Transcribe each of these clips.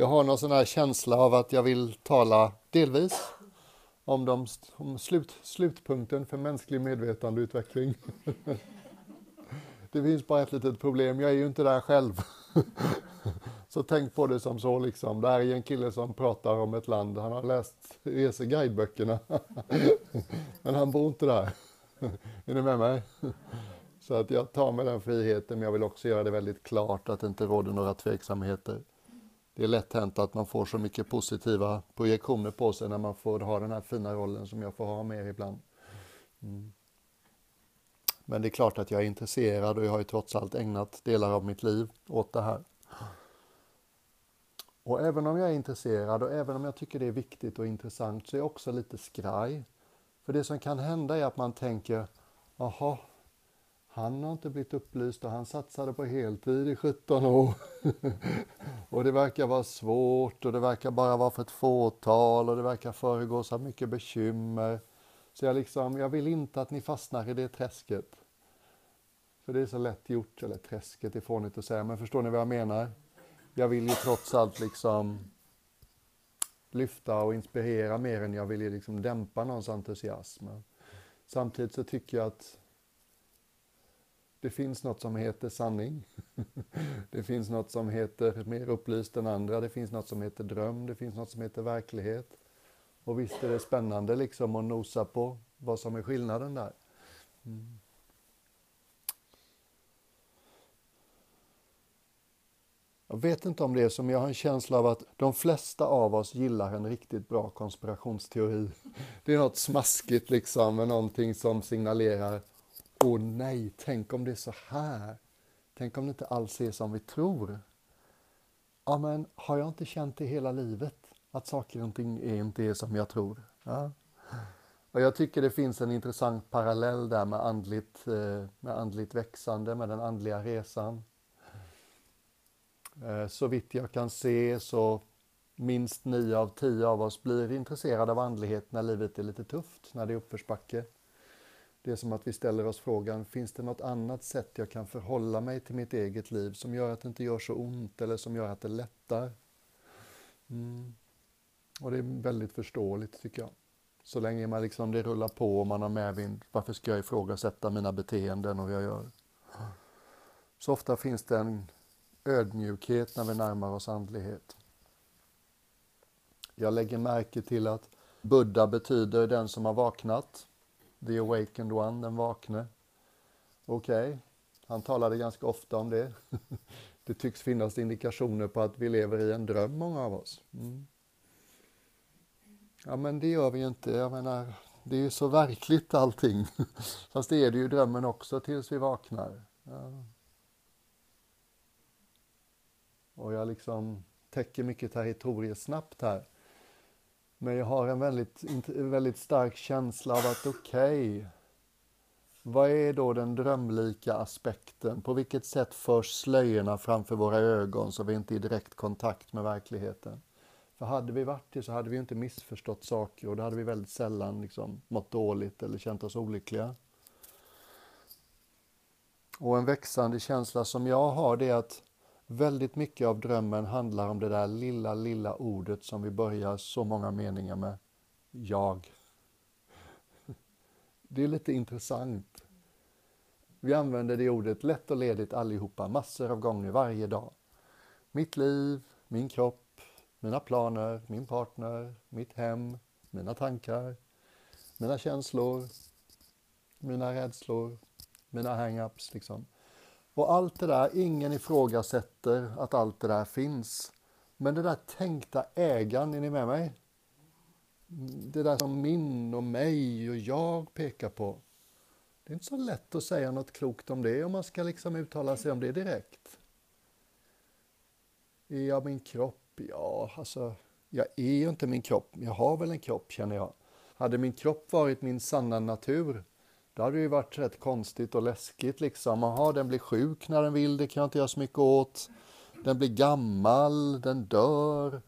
Jag har någon sån här känsla av att jag vill tala delvis om, de, om slut, slutpunkten för mänsklig medvetandeutveckling. Det finns bara ett litet problem, jag är ju inte där själv. Så tänk på det som så liksom. Det här är en kille som pratar om ett land, han har läst reseguideböckerna. Men han bor inte där. Är ni med mig? Så att jag tar mig den friheten, men jag vill också göra det väldigt klart att det inte råder några tveksamheter. Det är lätt hänt att man får så mycket positiva projektioner på sig när man får ha den här fina rollen som jag får ha med ibland. Mm. Men det är klart att jag är intresserad och jag har ju trots allt ägnat delar av mitt liv åt det här. Och även om jag är intresserad och även om jag tycker det är viktigt och intressant så är jag också lite skraj. För det som kan hända är att man tänker, jaha, han har inte blivit upplyst och han satsade på heltid i 17 år. och det verkar vara svårt och det verkar bara vara för ett fåtal och det verkar föregås av mycket bekymmer. Så jag, liksom, jag vill inte att ni fastnar i det träsket. För det är så lätt gjort, eller träsket är fånigt att säga, men förstår ni vad jag menar? Jag vill ju trots allt liksom lyfta och inspirera mer än jag vill ju liksom dämpa någons entusiasm. Samtidigt så tycker jag att det finns något som heter sanning. Det finns något som heter mer upplyst än andra. Det finns något som heter dröm. Det finns något som heter verklighet. Och visst är det spännande liksom att nosa på vad som är skillnaden där. Mm. Jag vet inte om det är som jag har en känsla av att de flesta av oss gillar en riktigt bra konspirationsteori. Det är något smaskigt liksom med någonting som signalerar Åh nej, tänk om det är så här. Tänk om det inte alls är som vi tror. Ja, men har jag inte känt det hela livet? Att saker och ting är inte är som jag tror. Ja. Och jag tycker det finns en intressant parallell där med andligt, eh, med andligt växande, med den andliga resan. Eh, så vitt jag kan se så minst nio av tio av oss blir intresserade av andlighet när livet är lite tufft, när det är uppförsbacke. Det är som att vi ställer oss frågan, finns det något annat sätt jag kan förhålla mig till mitt eget liv som gör att det inte gör så ont eller som gör att det lättar? Mm. Och det är väldigt förståeligt tycker jag. Så länge man liksom det rullar på och man har medvind, varför ska jag ifrågasätta mina beteenden och vad jag gör? Så ofta finns det en ödmjukhet när vi närmar oss andlighet. Jag lägger märke till att Buddha betyder den som har vaknat. The awakened one, den vakne. Okej, okay. han talade ganska ofta om det. Det tycks finnas indikationer på att vi lever i en dröm, många av oss. Mm. Ja, men det gör vi ju inte. Jag menar, det är ju så verkligt allting. Fast det är det ju drömmen också tills vi vaknar. Ja. Och jag liksom täcker mycket territorier snabbt här. Men jag har en väldigt, väldigt stark känsla av att okej, okay, vad är då den drömlika aspekten? På vilket sätt förs slöjorna framför våra ögon så vi inte är i direkt kontakt med verkligheten? För hade vi varit det så hade vi inte missförstått saker och då hade vi väldigt sällan liksom mått dåligt eller känt oss olyckliga. Och en växande känsla som jag har det är att Väldigt mycket av drömmen handlar om det där lilla, lilla ordet som vi börjar så många meningar med. Jag. Det är lite intressant. Vi använder det ordet lätt och ledigt allihopa, massor av gånger varje dag. Mitt liv, min kropp, mina planer, min partner, mitt hem, mina tankar, mina känslor, mina rädslor, mina hang-ups. Liksom. Och allt det där, ingen ifrågasätter att allt det där finns. Men det där tänkta ägaren, är ni med mig? Det där som min och mig och jag pekar på. Det är inte så lätt att säga något klokt om det om man ska liksom uttala sig om det direkt. Är jag min kropp? Ja, alltså, jag är ju inte min kropp. Jag har väl en kropp, känner jag. Hade min kropp varit min sanna natur, det hade ju varit rätt konstigt och läskigt liksom. Aha, den blir sjuk när den vill, det kan jag inte göra så mycket åt. Den blir gammal, den dör.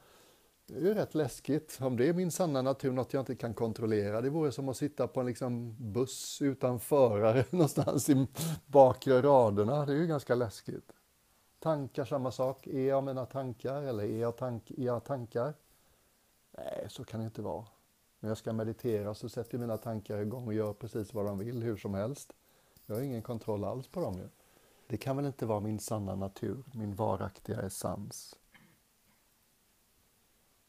Det är ju rätt läskigt. Om det är min sanna natur, något jag inte kan kontrollera. Det vore som att sitta på en liksom buss utan förare någonstans i bakre raderna. Det är ju ganska läskigt. Tankar samma sak. Är jag mina tankar eller är jag, tank, är jag tankar? Nej, så kan det inte vara. När jag ska meditera så sätter mina tankar igång och gör precis vad de vill, hur som helst. Jag har ingen kontroll alls på dem ju. Det kan väl inte vara min sanna natur, min varaktiga essens.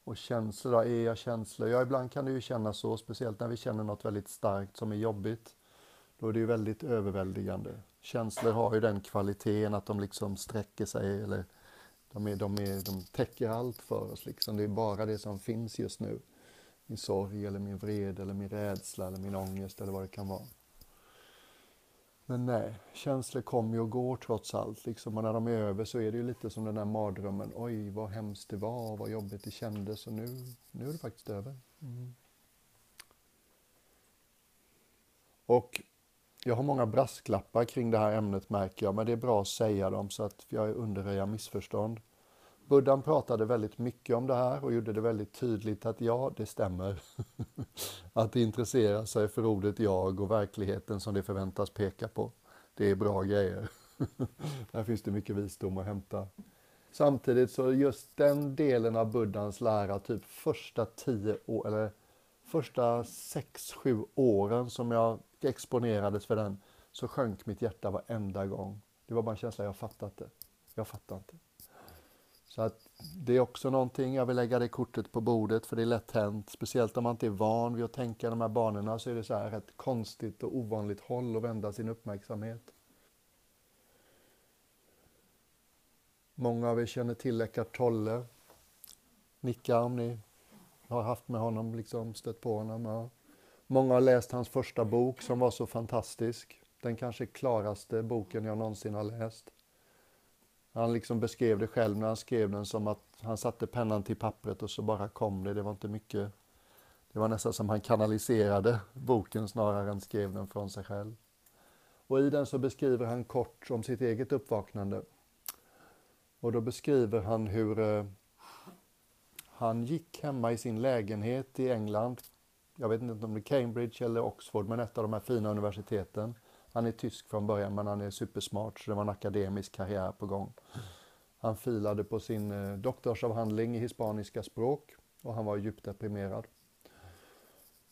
Och känslor då, är jag känslor? Ja, ibland kan det ju kännas så, speciellt när vi känner något väldigt starkt som är jobbigt. Då är det ju väldigt överväldigande. Känslor har ju den kvaliteten att de liksom sträcker sig eller de, är, de, är, de täcker allt för oss. Liksom. Det är bara det som finns just nu. Min sorg eller min vrede eller min rädsla eller min ångest eller vad det kan vara. Men nej, känslor kommer och går trots allt. Liksom. Och när de är över så är det ju lite som den där mardrömmen. Oj, vad hemskt det var, vad jobbigt det kändes och nu, nu är det faktiskt över. Mm. Och jag har många brasklappar kring det här ämnet märker jag, men det är bra att säga dem så att jag undanröjer missförstånd. Buddhan pratade väldigt mycket om det här och gjorde det väldigt tydligt att ja, det stämmer. att intressera sig för ordet jag och verkligheten som det förväntas peka på. Det är bra grejer. Där finns det mycket visdom att hämta. Samtidigt så just den delen av Buddhans lära, typ första tio år, eller första sex, sju åren som jag exponerades för den, så sjönk mitt hjärta varenda gång. Det var bara en känsla, jag fattar inte. Jag fattar inte. Så att det är också någonting, jag vill lägga det kortet på bordet för det är lätt hänt. Speciellt om man inte är van vid att tänka de här banorna så är det så här ett konstigt och ovanligt håll att vända sin uppmärksamhet. Många av er känner till Eckart Tolle. Nicka om ni har haft med honom, liksom stött på honom. Ja. Många har läst hans första bok som var så fantastisk. Den kanske klaraste boken jag någonsin har läst. Han liksom beskrev det själv när han skrev den som att han satte pennan till pappret och så bara kom det. Det var inte mycket. Det var nästan som han kanaliserade boken snarare än skrev den från sig själv. Och i den så beskriver han kort om sitt eget uppvaknande. Och då beskriver han hur eh, han gick hemma i sin lägenhet i England. Jag vet inte om det är Cambridge eller Oxford, men ett av de här fina universiteten. Han är tysk från början men han är supersmart så det var en akademisk karriär på gång. Han filade på sin eh, doktorsavhandling i hispaniska språk och han var djupt deprimerad.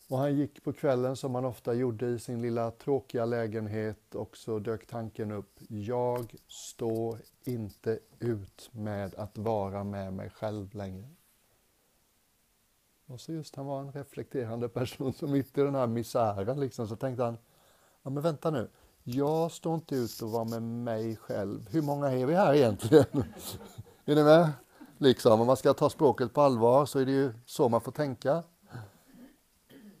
Och han gick på kvällen som han ofta gjorde i sin lilla tråkiga lägenhet och så dök tanken upp. Jag står inte ut med att vara med mig själv längre. Och så just han var en reflekterande person som mitt i den här misären liksom så tänkte han Ja, men vänta nu. Jag står inte ut och vara med mig själv. Hur många är vi här egentligen? är ni med? Liksom, om man ska ta språket på allvar så är det ju så man får tänka.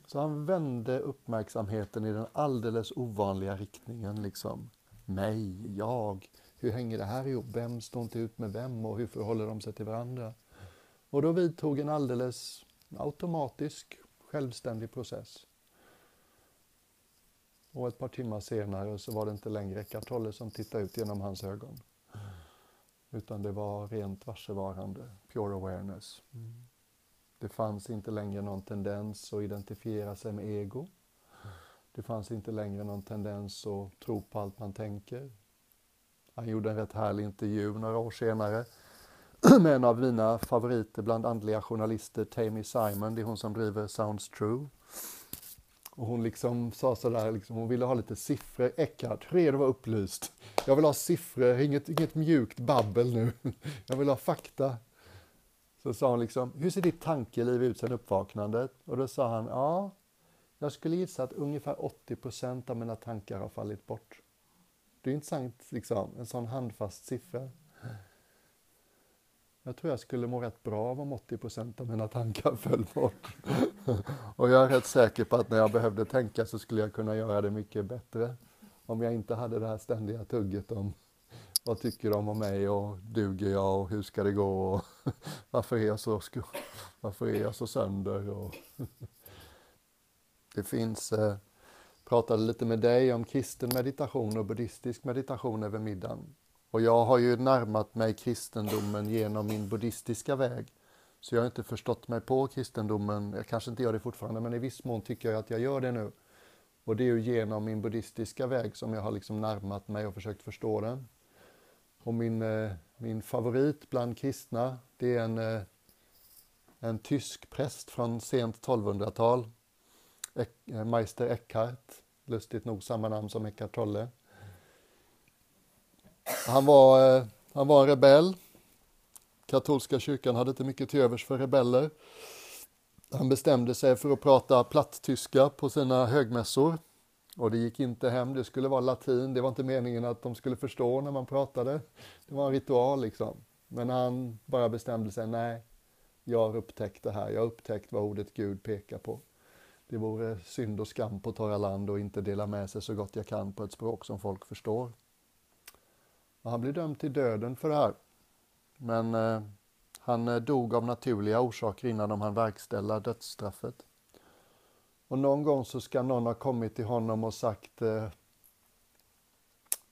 Så han vände uppmärksamheten i den alldeles ovanliga riktningen. Liksom. Mig, jag, hur hänger det här ihop? Vem står inte ut med vem och hur förhåller de sig till varandra? Och då vidtog en alldeles automatisk, självständig process. Och ett par timmar senare så var det inte längre Eckart Tolle som tittade ut genom hans ögon. Utan det var rent varsevarande, pure awareness. Mm. Det fanns inte längre någon tendens att identifiera sig med ego. Det fanns inte längre någon tendens att tro på allt man tänker. Han gjorde en rätt härlig intervju några år senare med en av mina favoriter bland andliga journalister, Tammy Simon. Det är hon som driver Sounds True. Och hon liksom sa sådär, liksom, hon ville ha lite siffror. Eckhart, hur är det att vara upplyst? Jag vill ha siffror, inget, inget mjukt babbel nu. Jag vill ha fakta. Så sa hon liksom, hur ser ditt tankeliv ut sen uppvaknandet? Och då sa han, ja, jag skulle gissa att ungefär 80 procent av mina tankar har fallit bort. Det är intressant, liksom, en sån handfast siffra. Jag tror jag skulle må rätt bra av om 80 procent av mina tankar föll bort. och jag är rätt säker på att när jag behövde tänka så skulle jag kunna göra det mycket bättre. Om jag inte hade det här ständiga tugget om vad tycker de om mig och duger jag och hur ska det gå och varför är jag så, varför är jag så sönder? Och det finns, eh, pratade lite med dig om kristen meditation och buddhistisk meditation över middagen. Och jag har ju närmat mig kristendomen genom min buddhistiska väg. Så jag har inte förstått mig på kristendomen, jag kanske inte gör det fortfarande, men i viss mån tycker jag att jag gör det nu. Och det är ju genom min buddhistiska väg som jag har liksom närmat mig och försökt förstå den. Och min, eh, min favorit bland kristna, det är en, eh, en tysk präst från sent 1200-tal, eh, Meister Eckhart, lustigt nog samma namn som Eckart Tolle. Han var, eh, han var en rebell. Katolska kyrkan hade inte mycket till övers för rebeller. Han bestämde sig för att prata platttyska på sina högmässor. Och det gick inte hem, det skulle vara latin, det var inte meningen att de skulle förstå när man pratade. Det var en ritual liksom. Men han bara bestämde sig, nej, jag har upptäckt det här, jag har upptäckt vad ordet Gud pekar på. Det vore synd och skam på torra land och inte dela med sig så gott jag kan på ett språk som folk förstår. Och han blev dömd till döden för det här. Men eh, han eh, dog av naturliga orsaker innan de hann verkställa dödsstraffet. Och någon gång så ska någon ha kommit till honom och sagt eh,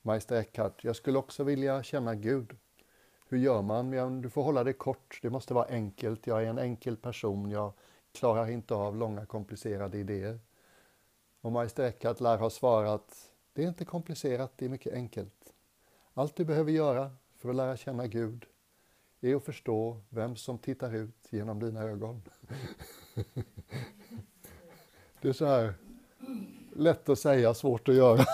Meister Eckhart, jag skulle också vilja känna Gud. Hur gör man? Du får hålla det kort, det måste vara enkelt. Jag är en enkel person, jag klarar inte av långa komplicerade idéer. Och Meister Eckhart lär ha svarat, det är inte komplicerat, det är mycket enkelt. Allt du behöver göra för att lära känna Gud är att förstå vem som tittar ut genom dina ögon. Det är så här lätt att säga, svårt att göra.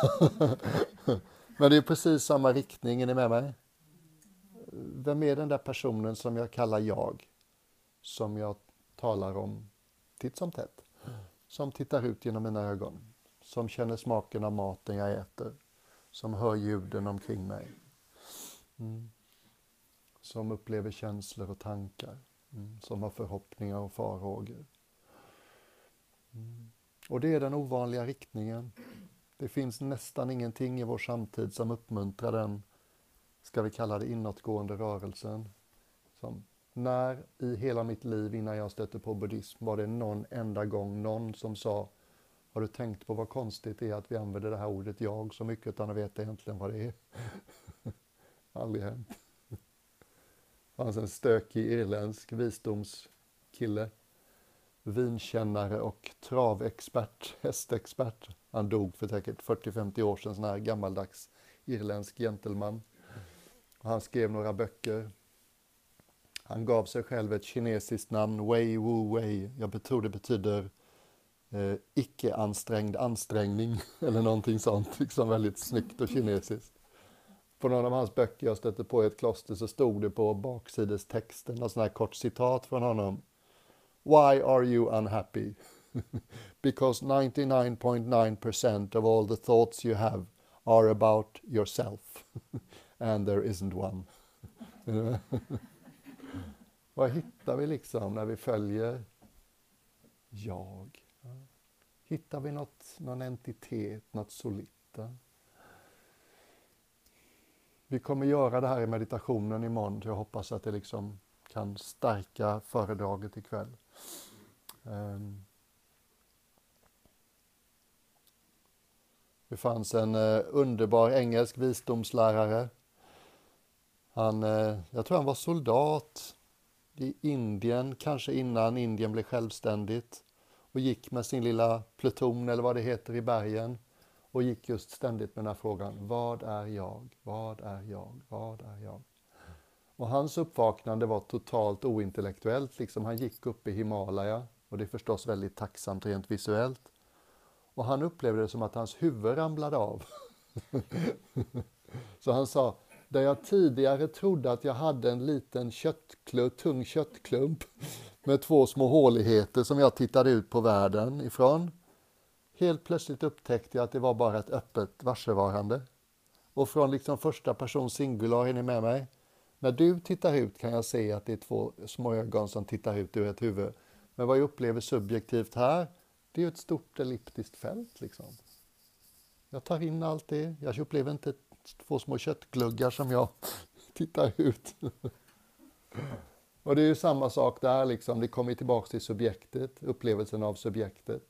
Men det är precis samma riktning, är ni med mig? Vem är den där personen som jag kallar jag? Som jag talar om titt som tätt. Som tittar ut genom mina ögon. Som känner smaken av maten jag äter. Som hör ljuden omkring mig. Mm. Som upplever känslor och tankar. Mm. Som har förhoppningar och farhågor. Mm. Och det är den ovanliga riktningen. Det finns nästan ingenting i vår samtid som uppmuntrar den, ska vi kalla det inåtgående rörelsen. Som när i hela mitt liv innan jag stötte på buddhism var det någon enda gång någon som sa har du tänkt på vad konstigt det är att vi använder det här ordet jag så mycket utan att veta egentligen vad det är? Aldrig hänt. Det fanns en stökig irländsk visdomskille vinkännare och travexpert, hästexpert. Han dog för säkert 40-50 år sedan, sån här gammaldags irländsk gentleman. Och han skrev några böcker. Han gav sig själv ett kinesiskt namn, Wei Wu Wei. Jag tror det betyder eh, icke-ansträngd ansträngning eller någonting sånt, liksom väldigt snyggt och kinesiskt. På någon av hans böcker jag stötte på i ett kloster så stod det på baksidestexten, något sånt här kort citat från honom. Why are you unhappy? because 99.9% of all the thoughts you have are about yourself. And there isn't one. Vad hittar vi liksom när vi följer jag? Hittar vi något, någon entitet, något solitt? Vi kommer göra det här i meditationen imorgon. Jag hoppas att det liksom kan stärka föredraget ikväll. Um, det fanns en uh, underbar engelsk visdomslärare. Han, uh, jag tror han var soldat i Indien, kanske innan Indien blev självständigt och gick med sin lilla pluton eller vad det heter i bergen och gick just ständigt med den här frågan. Vad är jag? Vad är jag? Vad är jag? Och hans uppvaknande var totalt ointellektuellt, liksom han gick upp i Himalaya och det är förstås väldigt tacksamt rent visuellt. Och han upplevde det som att hans huvud ramlade av. Så han sa, där jag tidigare trodde att jag hade en liten köttklump, tung köttklump med två små håligheter som jag tittade ut på världen ifrån. Helt plötsligt upptäckte jag att det var bara ett öppet varsevarande. Och från liksom första person singular, är ni med mig? När du tittar ut kan jag se att det är två små ögon som tittar ut ur ett huvud. Men vad jag upplever subjektivt här, det är ju ett stort elliptiskt fält. Liksom. Jag tar in allt det. Jag upplever inte två små köttgluggar som jag tittar ut. Och det är ju samma sak där, liksom. det kommer tillbaka till subjektet, upplevelsen av subjektet.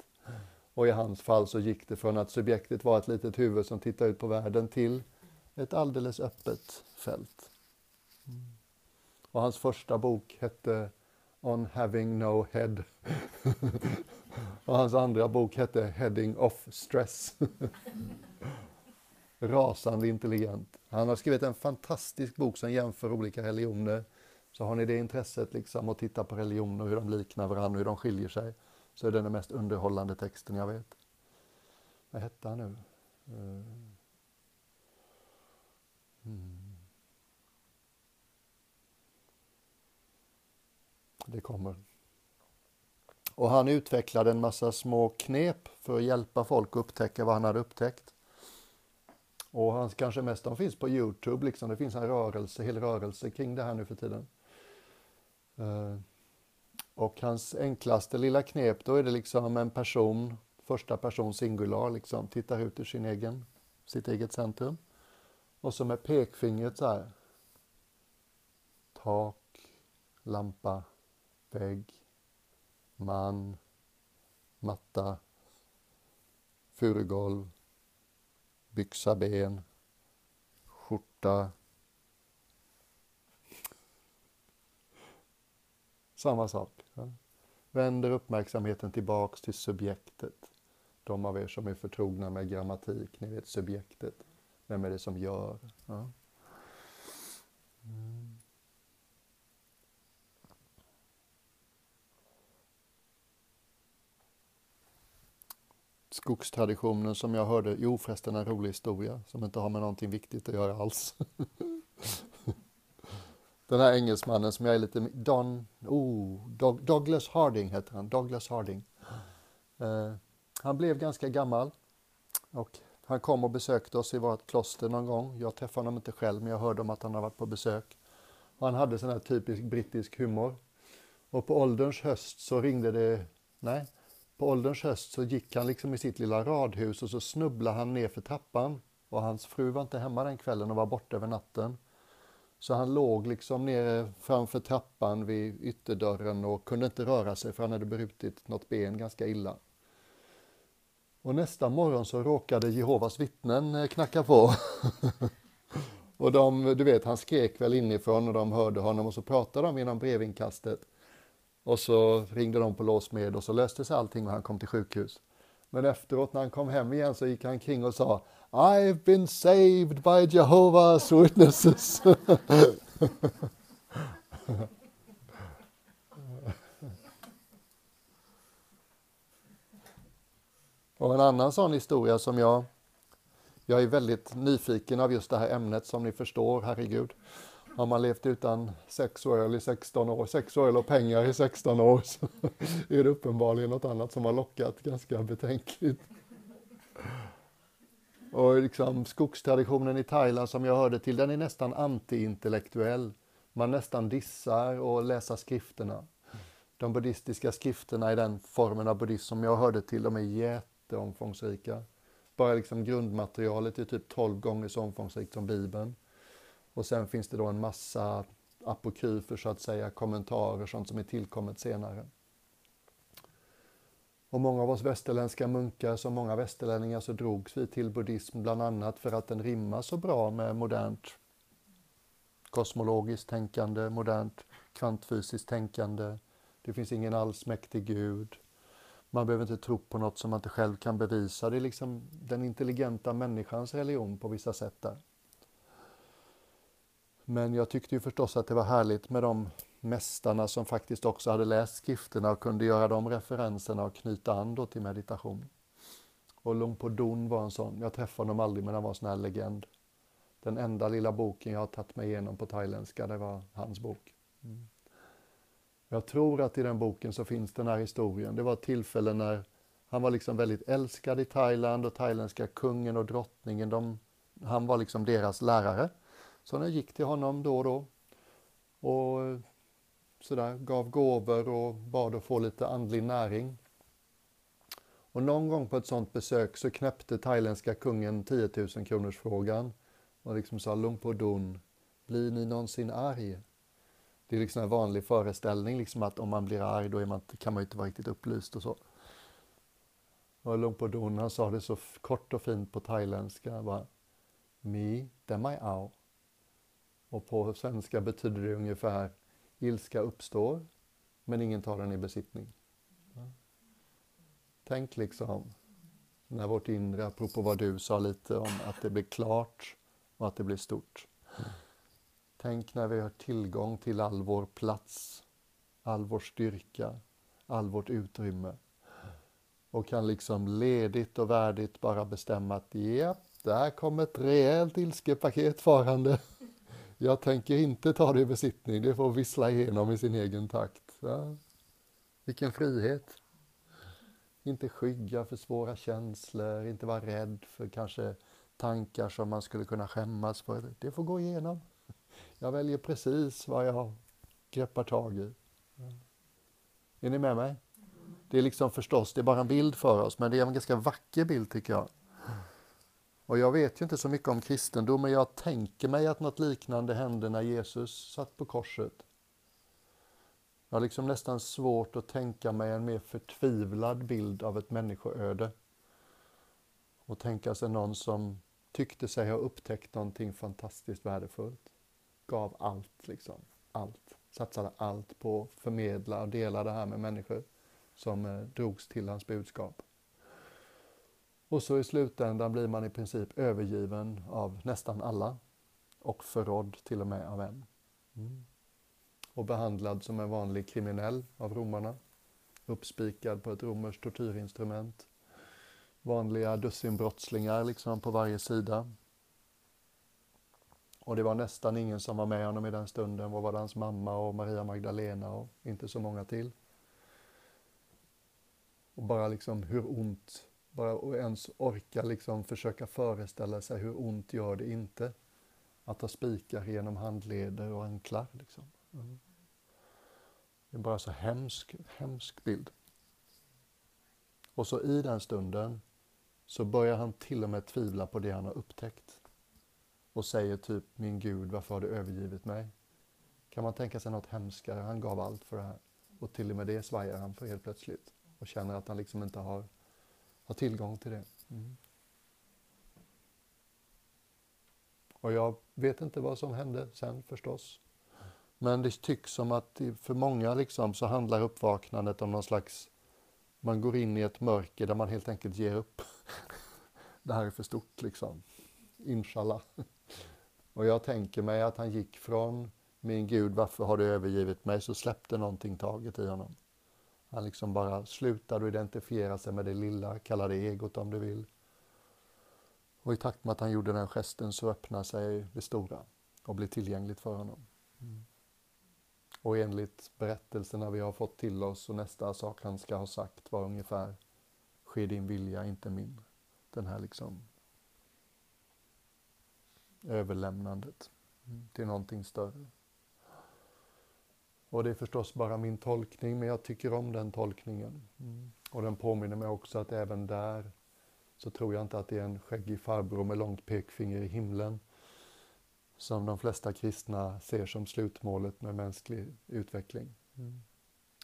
Och i hans fall så gick det från att subjektet var ett litet huvud som tittar ut på världen till ett alldeles öppet fält. Och hans första bok hette On having no head. och hans andra bok hette Heading Off stress. rasande intelligent. Han har skrivit en fantastisk bok som jämför olika religioner. Så har ni det intresset liksom att titta på religioner, hur de liknar varandra, och hur de skiljer sig, så är det den mest underhållande texten jag vet. Vad hette han nu? Mm. Det kommer. Och han utvecklade en massa små knep för att hjälpa folk att upptäcka vad han hade upptäckt. Och hans kanske mest, de finns på Youtube, liksom. det finns en rörelse, hel rörelse kring det här nu för tiden. Eh, och hans enklaste lilla knep, då är det liksom en person, första person singular, liksom, tittar ut ur sin egen, sitt eget centrum. Och så med pekfingret så här. Tak, lampa, vägg, man, matta, furugolv, byxa ben, skjorta. Samma sak. Ja. Vänder uppmärksamheten tillbaks till subjektet. De av er som är förtrogna med grammatik, ni vet subjektet. Vem är det som gör? Ja. Mm. skogstraditionen som jag hörde, jo förresten en rolig historia som inte har med någonting viktigt att göra alls. Den här engelsmannen som jag är lite, Don, oh, Douglas Harding heter han, Douglas Harding. Uh, han blev ganska gammal och han kom och besökte oss i vårt kloster någon gång. Jag träffade honom inte själv, men jag hörde om att han har varit på besök. Och han hade sån här typisk brittisk humor. Och på ålderns höst så ringde det, nej, på ålderns höst så gick han liksom i sitt lilla radhus och så snubblade han ner för trappan. Och hans fru var inte hemma den kvällen och var borta över natten. Så han låg liksom nere framför trappan vid ytterdörren och kunde inte röra sig för han hade brutit något ben ganska illa. Och nästa morgon så råkade Jehovas vittnen eh, knacka på. och de, du vet, han skrek väl inifrån och de hörde honom och så pratade de genom brevinkastet. Och så ringde de på låsmed och så löste sig allting och han kom till sjukhus. Men efteråt när han kom hem igen så gick han kring och sa I've been saved by Jehovah's witnesses. och en annan sån historia som jag, jag är väldigt nyfiken av just det här ämnet som ni förstår, herregud. Har man levt utan sexöl i 16 år, sexöl och pengar i 16 år, så är det uppenbarligen något annat som har lockat ganska betänkligt. Och liksom skogstraditionen i Thailand som jag hörde till, den är nästan antiintellektuell. Man nästan dissar och läser skrifterna. De buddhistiska skrifterna i den formen av buddhism som jag hörde till, de är jätteomfångsrika. Bara liksom grundmaterialet är typ 12 gånger så omfångsrikt som Bibeln. Och sen finns det då en massa apokryfer, så att säga, kommentarer, sånt som är tillkommet senare. Och många av oss västerländska munkar, som många västerlänningar, så drogs vi till buddhism bland annat för att den rimmar så bra med modernt kosmologiskt tänkande, modernt kvantfysiskt tänkande. Det finns ingen allsmäktig gud. Man behöver inte tro på något som man inte själv kan bevisa. Det är liksom den intelligenta människans religion på vissa sätt där. Men jag tyckte ju förstås att det var härligt med de mästarna som faktiskt också hade läst skrifterna och kunde göra de referenserna och knyta an då till meditation. Och Lungpo Don var en sån. Jag träffade honom aldrig men han var en sån här legend. Den enda lilla boken jag har tagit mig igenom på thailändska, det var hans bok. Mm. Jag tror att i den boken så finns den här historien. Det var ett tillfälle när han var liksom väldigt älskad i Thailand och thailändska kungen och drottningen, de, han var liksom deras lärare. Så jag gick till honom då och då och eh, sådär, gav gåvor och bad att få lite andlig näring. Och någon gång på ett sådant besök så knäppte thailändska kungen 10 000 kronors frågan och liksom sa Lumpur Dun, blir ni någonsin arg? Det är liksom en vanlig föreställning liksom att om man blir arg då man, kan man ju inte vara riktigt upplyst och så. Och Lumpur Dun han sa det så kort och fint på thailändska bara Mi demai ao. Och på svenska betyder det ungefär ilska uppstår, men ingen tar den i besittning. Tänk liksom när vårt inre, apropå vad du sa lite om, att det blir klart och att det blir stort. Tänk när vi har tillgång till all vår plats, all vår styrka, all vårt utrymme och kan liksom ledigt och värdigt bara bestämma att ja, där kommer ett rejält ilskepaket farande. Jag tänker inte ta det i besittning, det får vissla igenom i sin egen takt. Ja. Vilken frihet! Inte skygga för svåra känslor, inte vara rädd för kanske tankar som man skulle kunna skämmas för. Det får gå igenom. Jag väljer precis vad jag greppar tag i. Är ni med mig? Det är liksom förstås, det är bara en bild för oss, men det är en ganska vacker bild tycker jag. Och jag vet ju inte så mycket om kristendom, men jag tänker mig att något liknande hände när Jesus satt på korset. Jag har liksom nästan svårt att tänka mig en mer förtvivlad bild av ett människoöde. Och tänka sig någon som tyckte sig ha upptäckt någonting fantastiskt värdefullt. Gav allt, liksom. Allt. Satsade allt på att förmedla och dela det här med människor som eh, drogs till hans budskap. Och så i slutändan blir man i princip övergiven av nästan alla och förrådd till och med av en. Mm. Och behandlad som en vanlig kriminell av romarna. Uppspikad på ett romerskt tortyrinstrument. Vanliga dussinbrottslingar liksom på varje sida. Och det var nästan ingen som var med honom i den stunden. Vad var det hans mamma och Maria Magdalena och inte så många till. Och bara liksom hur ont, bara att ens orka liksom försöka föreställa sig hur ont gör det inte att ha spikar genom handleder och anklar. Liksom. Mm. Det är bara så hemsk, hemsk bild. Och så i den stunden så börjar han till och med tvivla på det han har upptäckt. Och säger typ, min Gud, varför har du övergivit mig? Kan man tänka sig något hemskare? Han gav allt för det här. Och till och med det svajar han för helt plötsligt och känner att han liksom inte har, har tillgång till det. Mm. Och jag vet inte vad som hände sen förstås. Men det tycks som att för många liksom så handlar uppvaknandet om någon slags, man går in i ett mörker där man helt enkelt ger upp. Det här är för stort liksom. Inshallah. Och jag tänker mig att han gick från min Gud, varför har du övergivit mig? Så släppte någonting taget i honom. Han liksom bara slutade identifiera sig med det lilla, kalla det egot om du vill. Och i takt med att han gjorde den gesten så öppnade sig det stora och blev tillgängligt för honom. Mm. Och enligt berättelserna vi har fått till oss och nästa sak han ska ha sagt var ungefär Ske din vilja, inte min. Den här liksom överlämnandet mm. till någonting större. Och det är förstås bara min tolkning, men jag tycker om den tolkningen. Mm. Och den påminner mig också att även där så tror jag inte att det är en skäggig farbror med långt pekfinger i himlen som de flesta kristna ser som slutmålet med mänsklig utveckling. Mm.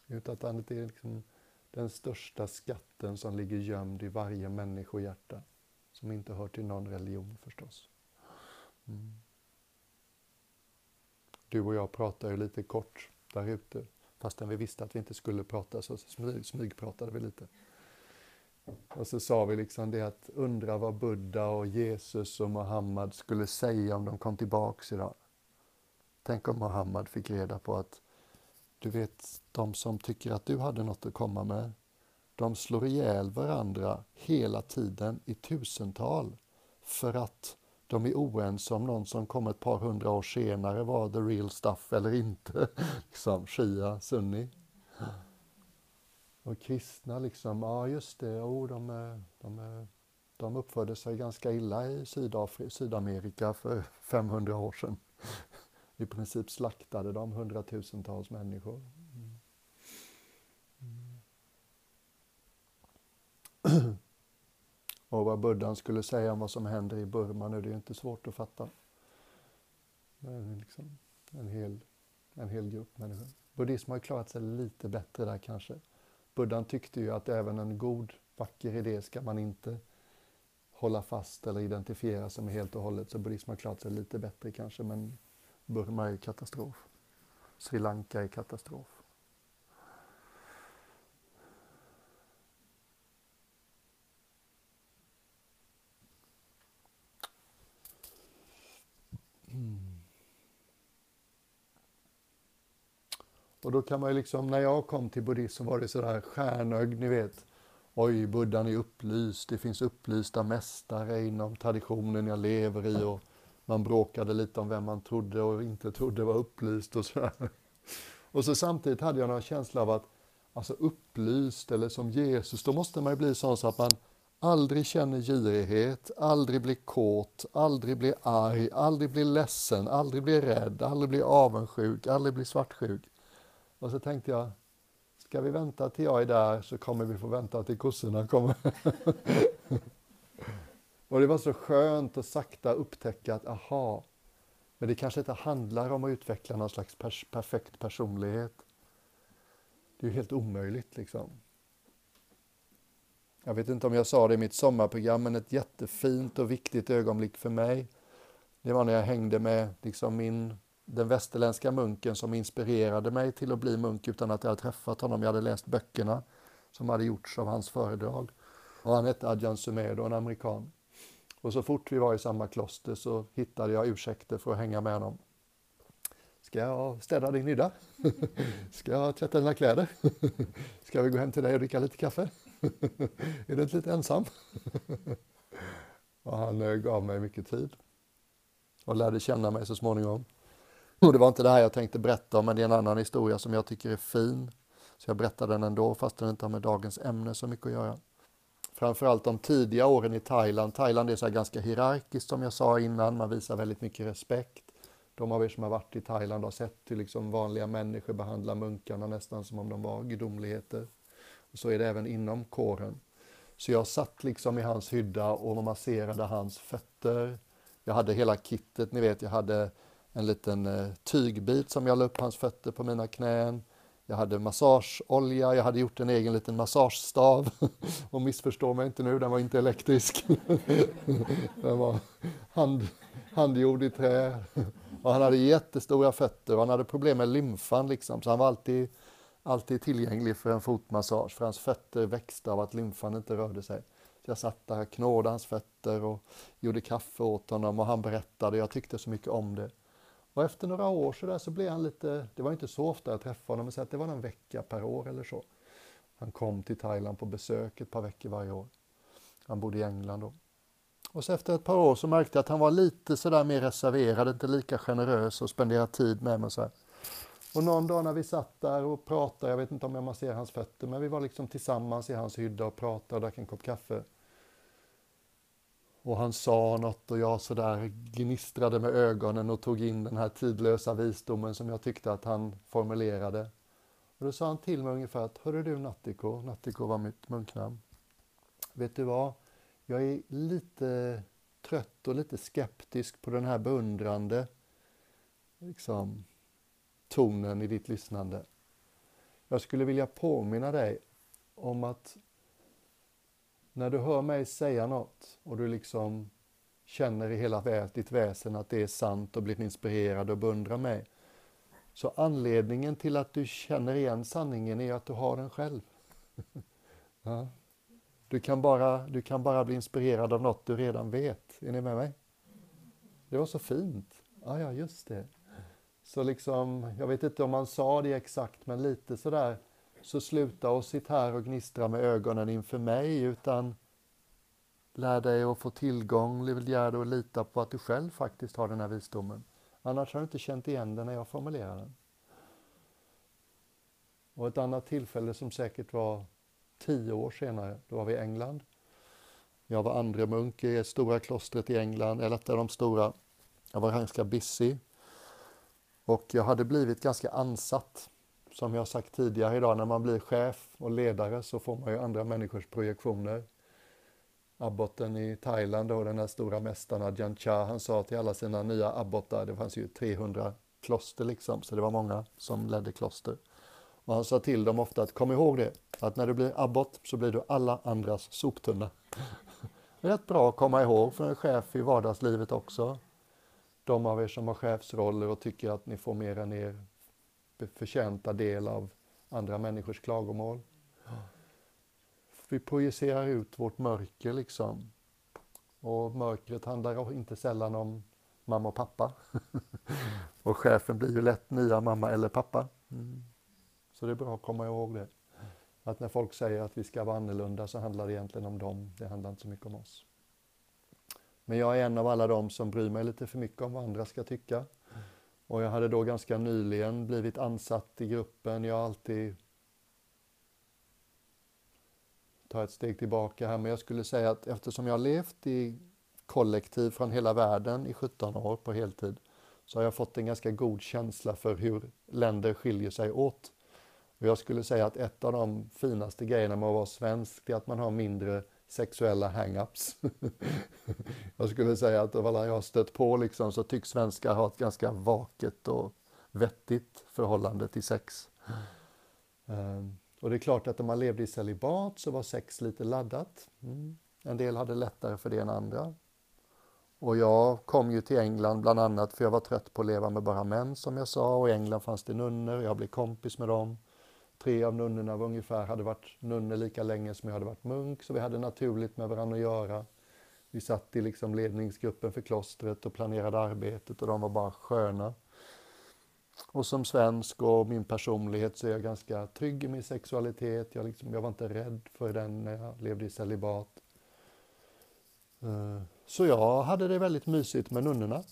Utan att det är liksom den största skatten som ligger gömd i varje människohjärta som inte hör till någon religion förstås. Mm. Du och jag pratar ju lite kort där ute. Fastän vi visste att vi inte skulle prata så smyg, smygpratade vi lite. Och så sa vi liksom det att undra vad Buddha och Jesus och Muhammad skulle säga om de kom tillbaks idag. Tänk om Muhammad fick reda på att du vet, de som tycker att du hade något att komma med, de slår ihjäl varandra hela tiden i tusental för att de är oense om någon som kom ett par hundra år senare var the real stuff eller inte. liksom Shia, Sunni. Och kristna liksom, ja just det, oh, de, de, de uppförde sig ganska illa i Sydafrika, Sydamerika för 500 år sedan. I princip slaktade de hundratusentals människor. Mm. Mm. Och vad buddhan skulle säga om vad som händer i Burma nu, det är inte svårt att fatta. Men liksom en, hel, en hel grupp människor. Buddhism har klarat sig lite bättre där kanske. Buddhan tyckte ju att även en god, vacker idé ska man inte hålla fast eller identifiera sig med helt och hållet. Så buddhism har klarat sig lite bättre kanske, men Burma är katastrof. Sri Lanka är katastrof. Då kan man ju liksom, när jag kom till buddhism så var det sådär stjärnögd, ni vet. Oj, buddhan är upplyst, det finns upplysta mästare inom traditionen jag lever i och man bråkade lite om vem man trodde och inte trodde var upplyst och sådär. Och så samtidigt hade jag någon känsla av att alltså upplyst eller som Jesus, då måste man ju bli sån så att man aldrig känner girighet, aldrig blir kåt, aldrig blir arg, aldrig blir ledsen, aldrig blir rädd, aldrig blir avundsjuk, aldrig blir svartsjuk. Och så tänkte jag, ska vi vänta till jag är där så kommer vi få vänta till kossorna kommer. och det var så skönt att sakta upptäcka att, aha, men det kanske inte handlar om att utveckla någon slags pers perfekt personlighet. Det är ju helt omöjligt liksom. Jag vet inte om jag sa det i mitt sommarprogram, men ett jättefint och viktigt ögonblick för mig, det var när jag hängde med liksom min, den västerländska munken som inspirerade mig till att bli munk utan att jag hade träffat honom. Jag hade läst böckerna som hade gjorts av hans föredrag. Och han hette Adjan Sumedo, en amerikan. Och så fort vi var i samma kloster så hittade jag ursäkter för att hänga med honom. Ska jag städa din hydda? Ska jag tvätta dina kläder? Ska vi gå hem till dig och dricka lite kaffe? Är du inte lite ensam? och han eh, gav mig mycket tid och lärde känna mig så småningom. Och det var inte det här jag tänkte berätta om, men det är en annan historia som jag tycker är fin. Så jag berättar den ändå, fast den inte har med dagens ämne så mycket att göra. Framförallt de tidiga åren i Thailand. Thailand är så ganska hierarkiskt som jag sa innan, man visar väldigt mycket respekt. De av er som har varit i Thailand har sett hur liksom vanliga människor behandlar munkarna nästan som om de var gudomligheter. Och så är det även inom kåren. Så jag satt liksom i hans hydda och masserade hans fötter. Jag hade hela kittet, ni vet, jag hade en liten eh, tygbit som jag la upp hans fötter på mina knän. Jag hade massageolja, jag hade gjort en egen liten massagestav. Och missförstå mig inte nu, den var inte elektrisk. Den var hand, handgjord i trä. Och han hade jättestora fötter och han hade problem med lymfan liksom, så han var alltid, alltid tillgänglig för en fotmassage, för hans fötter växte av att lymfan inte rörde sig. Så jag satt där, knådade hans fötter och gjorde kaffe åt honom och han berättade, jag tyckte så mycket om det. Och efter några år så, där så blev han lite, det var inte så ofta jag träffade honom, men så att det var en vecka per år eller så. Han kom till Thailand på besök ett par veckor varje år. Han bodde i England då. Och så efter ett par år så märkte jag att han var lite sådär mer reserverad, inte lika generös och spenderade tid med mig. Så här. Och någon dag när vi satt där och pratade, jag vet inte om jag masserade hans fötter, men vi var liksom tillsammans i hans hydda och pratade och drack en kopp kaffe. Och han sa något och jag sådär gnistrade med ögonen och tog in den här tidlösa visdomen som jag tyckte att han formulerade. Och då sa han till mig ungefär att, hörru du Nattiko, Nattiko var mitt munknamn. Vet du vad? Jag är lite trött och lite skeptisk på den här beundrande liksom, tonen i ditt lyssnande. Jag skulle vilja påminna dig om att när du hör mig säga något och du liksom känner i hela ditt väsen att det är sant och blir inspirerad och beundrar mig. Så anledningen till att du känner igen sanningen är att du har den själv. ja. Du kan, bara, du kan bara bli inspirerad av något du redan vet. Är ni med mig? Det var så fint. Ja, ja, just det. Så liksom, jag vet inte om man sa det exakt, men lite sådär. Så sluta och sitt här och gnistra med ögonen inför mig, utan lär dig att få tillgång, lär dig att lita på att du själv faktiskt har den här visdomen. Annars har du inte känt igen den när jag formulerar den. Och ett annat tillfälle som säkert var tio år senare, då var vi i England. Jag var andre munk i stora klostret i England, eller ett av de stora. Jag var ganska busy. Och jag hade blivit ganska ansatt. Som jag sagt tidigare idag, när man blir chef och ledare så får man ju andra människors projektioner. Abboten i Thailand och den här stora mästaren Ajahn Chah, han sa till alla sina nya abbotar, det fanns ju 300 kloster liksom, så det var många som ledde kloster. Och han sa till dem ofta att kom ihåg det, att när du blir abbot så blir du alla andras soptunna. Rätt bra att komma ihåg för en chef i vardagslivet också. De av er som har chefsroller och tycker att ni får mer än er förtjänta del av andra människors klagomål. Vi projicerar ut vårt mörker liksom. Och mörkret handlar inte sällan om mamma och pappa. och chefen blir ju lätt nya mamma eller pappa. Mm. Så det är bra att komma ihåg det. Att när folk säger att vi ska vara annorlunda så handlar det egentligen om dem, det handlar inte så mycket om oss. Men jag är en av alla dem som bryr mig lite för mycket om vad andra ska tycka. Och jag hade då ganska nyligen blivit ansatt i gruppen. Jag har alltid ta ett steg tillbaka här, men jag skulle säga att eftersom jag har levt i kollektiv från hela världen i 17 år på heltid, så har jag fått en ganska god känsla för hur länder skiljer sig åt. Och jag skulle säga att ett av de finaste grejerna med att vara svensk, är att man har mindre sexuella hang-ups. jag skulle säga att av alla jag har stött på liksom, så tycks svenskar ha ett ganska vaket och vettigt förhållande till sex. Um, och det är klart att om man levde i celibat så var sex lite laddat. Mm. En del hade lättare för det än andra. Och jag kom ju till England bland annat för jag var trött på att leva med bara män som jag sa och i England fanns det nunnor jag blev kompis med dem. Tre av nunnorna var ungefär hade varit nunnor lika länge som jag hade varit munk så vi hade naturligt med varandra att göra. Vi satt i liksom ledningsgruppen för klostret och planerade arbetet och de var bara sköna. Och som svensk och min personlighet så är jag ganska trygg i min sexualitet. Jag, liksom, jag var inte rädd för den när jag levde i celibat. Eh, så jag hade det väldigt mysigt med nunnorna.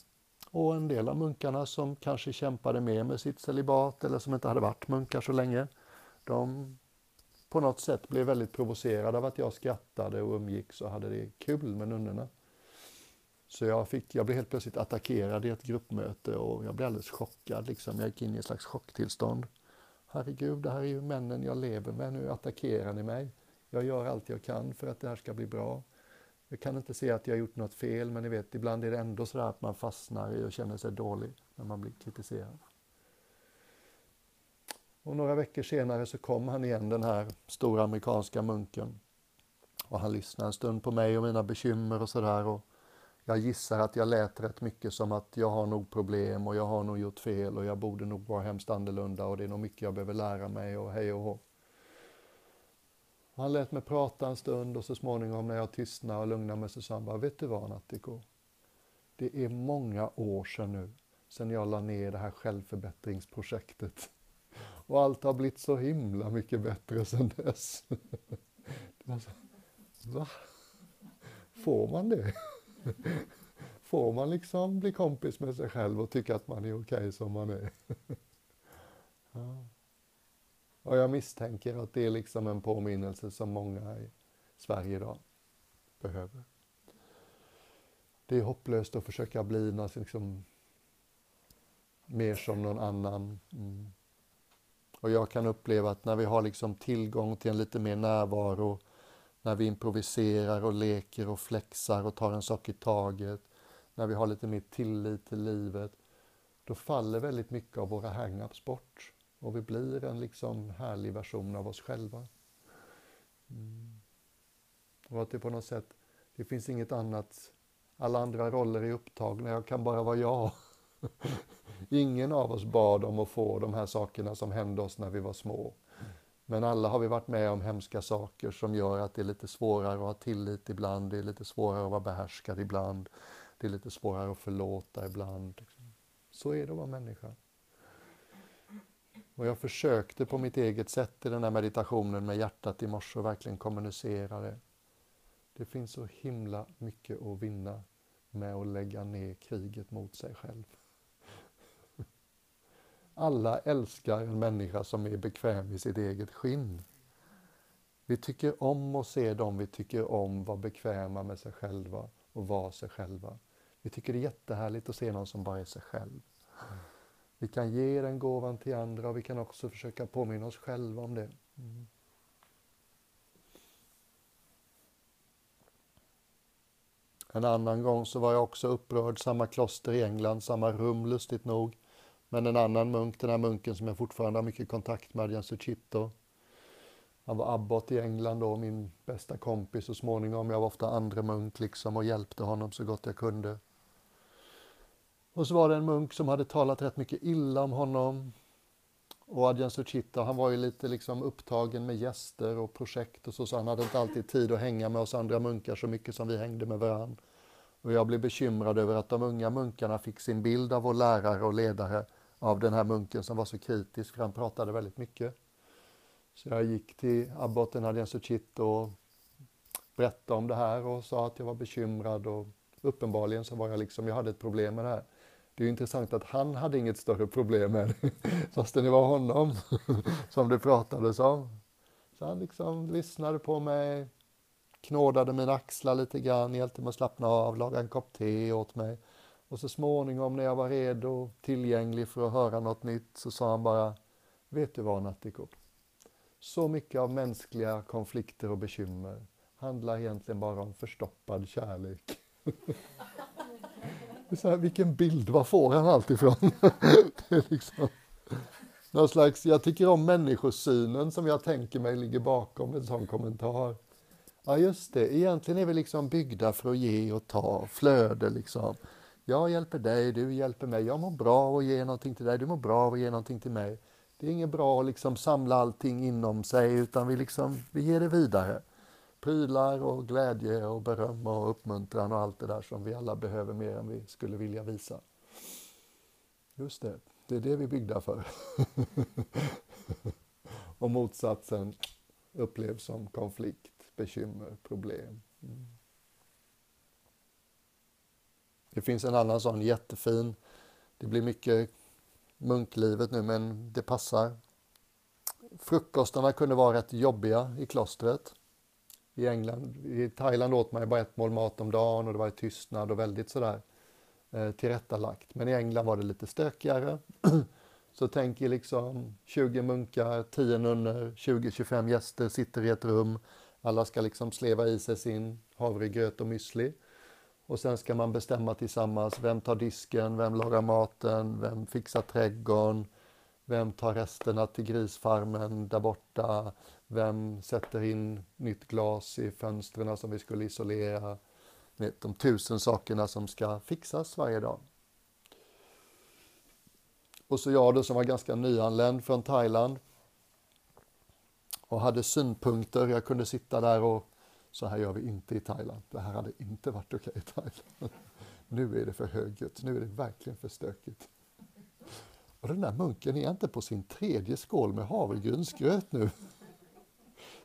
Och en del av munkarna som kanske kämpade mer med sitt celibat eller som inte hade varit munkar så länge. De på något sätt blev väldigt provocerade av att jag skrattade och umgicks och hade det kul med nunnorna. Så jag, fick, jag blev helt plötsligt attackerad i ett gruppmöte och jag blev alldeles chockad. Liksom. Jag gick in i ett slags chocktillstånd. Herregud, det här är ju männen jag lever med. Nu attackerar ni mig. Jag gör allt jag kan för att det här ska bli bra. Jag kan inte se att jag har gjort något fel, men ni vet, ibland är det ändå så att man fastnar i och känner sig dålig när man blir kritiserad. Och några veckor senare så kom han igen, den här stora amerikanska munken. Och han lyssnade en stund på mig och mina bekymmer och sådär jag gissar att jag lät rätt mycket som att jag har nog problem och jag har nog gjort fel och jag borde nog vara hemskt annorlunda och det är nog mycket jag behöver lära mig och hej och hå. Han lät mig prata en stund och så småningom när jag tystnade och lugnade mig så sa han bara, vet du vad Nattiko? Det är många år sedan nu, sedan jag la ner det här självförbättringsprojektet. Och allt har blivit så himla mycket bättre sedan dess. Va? Får man det? får man liksom bli kompis med sig själv och tycka att man är okej okay som man är. ja. Och jag misstänker att det är liksom en påminnelse som många i Sverige idag behöver. Det är hopplöst att försöka bli något liksom mer som någon annan. Mm. Och jag kan uppleva att när vi har liksom tillgång till en lite mer närvaro när vi improviserar och leker och flexar och tar en sak i taget, när vi har lite mer tillit till livet, då faller väldigt mycket av våra hang-ups bort och vi blir en liksom härlig version av oss själva. Mm. Och att det på något sätt, det finns inget annat, alla andra roller är upptagna, jag kan bara vara jag. Ingen av oss bad om att få de här sakerna som hände oss när vi var små. Men alla har vi varit med om hemska saker som gör att det är lite svårare att ha tillit ibland, det är lite svårare att vara behärskad ibland, det är lite svårare att förlåta ibland. Så är det att vara människa. Och jag försökte på mitt eget sätt i den här meditationen med hjärtat i morse och verkligen kommunicera det. Det finns så himla mycket att vinna med att lägga ner kriget mot sig själv. Alla älskar en människa som är bekväm i sitt eget skinn. Vi tycker om att se dem vi tycker om vara bekväma med sig själva och vara sig själva. Vi tycker det är jättehärligt att se någon som bara är sig själv. Vi kan ge den gåvan till andra och vi kan också försöka påminna oss själva om det. Mm. En annan gång så var jag också upprörd, samma kloster i England, samma rum lustigt nog. Men en annan munk, den här munken som jag fortfarande har mycket kontakt med, Adrian Suchito. Han var abbot i England då, min bästa kompis så småningom. Jag var ofta andre munk liksom och hjälpte honom så gott jag kunde. Och så var det en munk som hade talat rätt mycket illa om honom. Och Adrian Suchito, han var ju lite liksom upptagen med gäster och projekt och så, så han hade inte alltid tid att hänga med oss andra munkar så mycket som vi hängde med varandra. Och jag blev bekymrad över att de unga munkarna fick sin bild av vår lärare och ledare av den här munken som var så kritisk, för han pratade väldigt mycket. Så jag gick till abboten Adrian Suchit och berättade om det här och sa att jag var bekymrad och uppenbarligen så var jag liksom, jag hade ett problem med det här. Det är intressant att han hade inget större problem med det, fastän det var honom som det pratades om. Så han liksom lyssnade på mig, knådade mina axlar lite grann, hjälpte mig att slappna av, lagade en kopp te åt mig. Och så småningom när jag var redo och tillgänglig för att höra något nytt så sa han bara, vet du vad Nattiko? Så mycket av mänskliga konflikter och bekymmer handlar egentligen bara om förstoppad kärlek. så här, vilken bild, var får han allt ifrån? det är liksom någon slags, jag tycker om människosynen som jag tänker mig ligger bakom en sån kommentar. Ja, just det, egentligen är vi liksom byggda för att ge och ta, flöde liksom. Jag hjälper dig, du hjälper mig, jag mår bra av att ge någonting till dig, du mår bra och ger någonting till mig. Det är inget bra att liksom samla allting inom sig utan vi, liksom, vi ger det vidare. Prylar och glädje och beröm och uppmuntran och allt det där som vi alla behöver mer än vi skulle vilja visa. Just det, det är det vi är byggda för. och motsatsen upplevs som konflikt, bekymmer, problem. Mm. Det finns en annan sån jättefin, det blir mycket munklivet nu men det passar. Frukostarna kunde vara rätt jobbiga i klostret. I England, i Thailand åt man ju bara ett mål mat om dagen och det var i tystnad och väldigt sådär eh, tillrättalagt. Men i England var det lite stökigare. Så tänk er liksom 20 munkar, 10 nunnor, 20-25 gäster sitter i ett rum. Alla ska liksom sleva i sig sin havregröt och müsli. Och sen ska man bestämma tillsammans, vem tar disken, vem lagar maten, vem fixar trädgården, vem tar resterna till grisfarmen där borta, vem sätter in nytt glas i fönstren som vi skulle isolera. De tusen sakerna som ska fixas varje dag. Och så jag då som var ganska nyanländ från Thailand och hade synpunkter. Jag kunde sitta där och så här gör vi inte i Thailand. Det här hade inte varit okej i Thailand. Nu är det för högljutt, nu är det verkligen för stökigt. Och den där munken är inte på sin tredje skål med havregrynsgröt nu.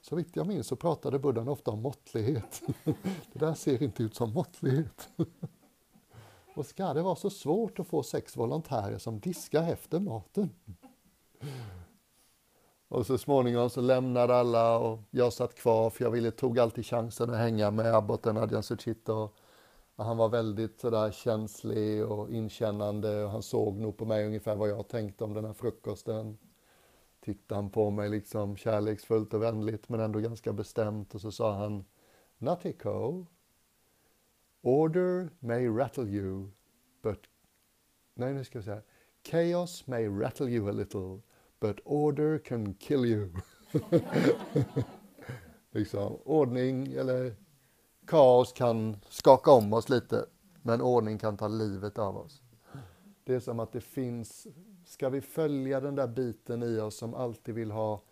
Så vitt jag minns så pratade buddhan ofta om måttlighet. Det där ser inte ut som måttlighet. Och ska det vara så svårt att få sex volontärer som diskar efter maten? Och så småningom så lämnade alla och jag satt kvar för jag ville, tog alltid chansen att hänga med abboten Adjan Suchita. Och han var väldigt sådär känslig och inkännande och han såg nog på mig ungefär vad jag tänkte om den här frukosten. Tittade han på mig liksom kärleksfullt och vänligt men ändå ganska bestämt och så sa han Natiko, order may rattle you, but... Nej, nu ska jag säga. Chaos may rattle you a little, but order can kill you. liksom, ordning eller kaos kan skaka om oss lite, men ordning kan ta livet av oss. Det är som att det finns, ska vi följa den där biten i oss som alltid vill ha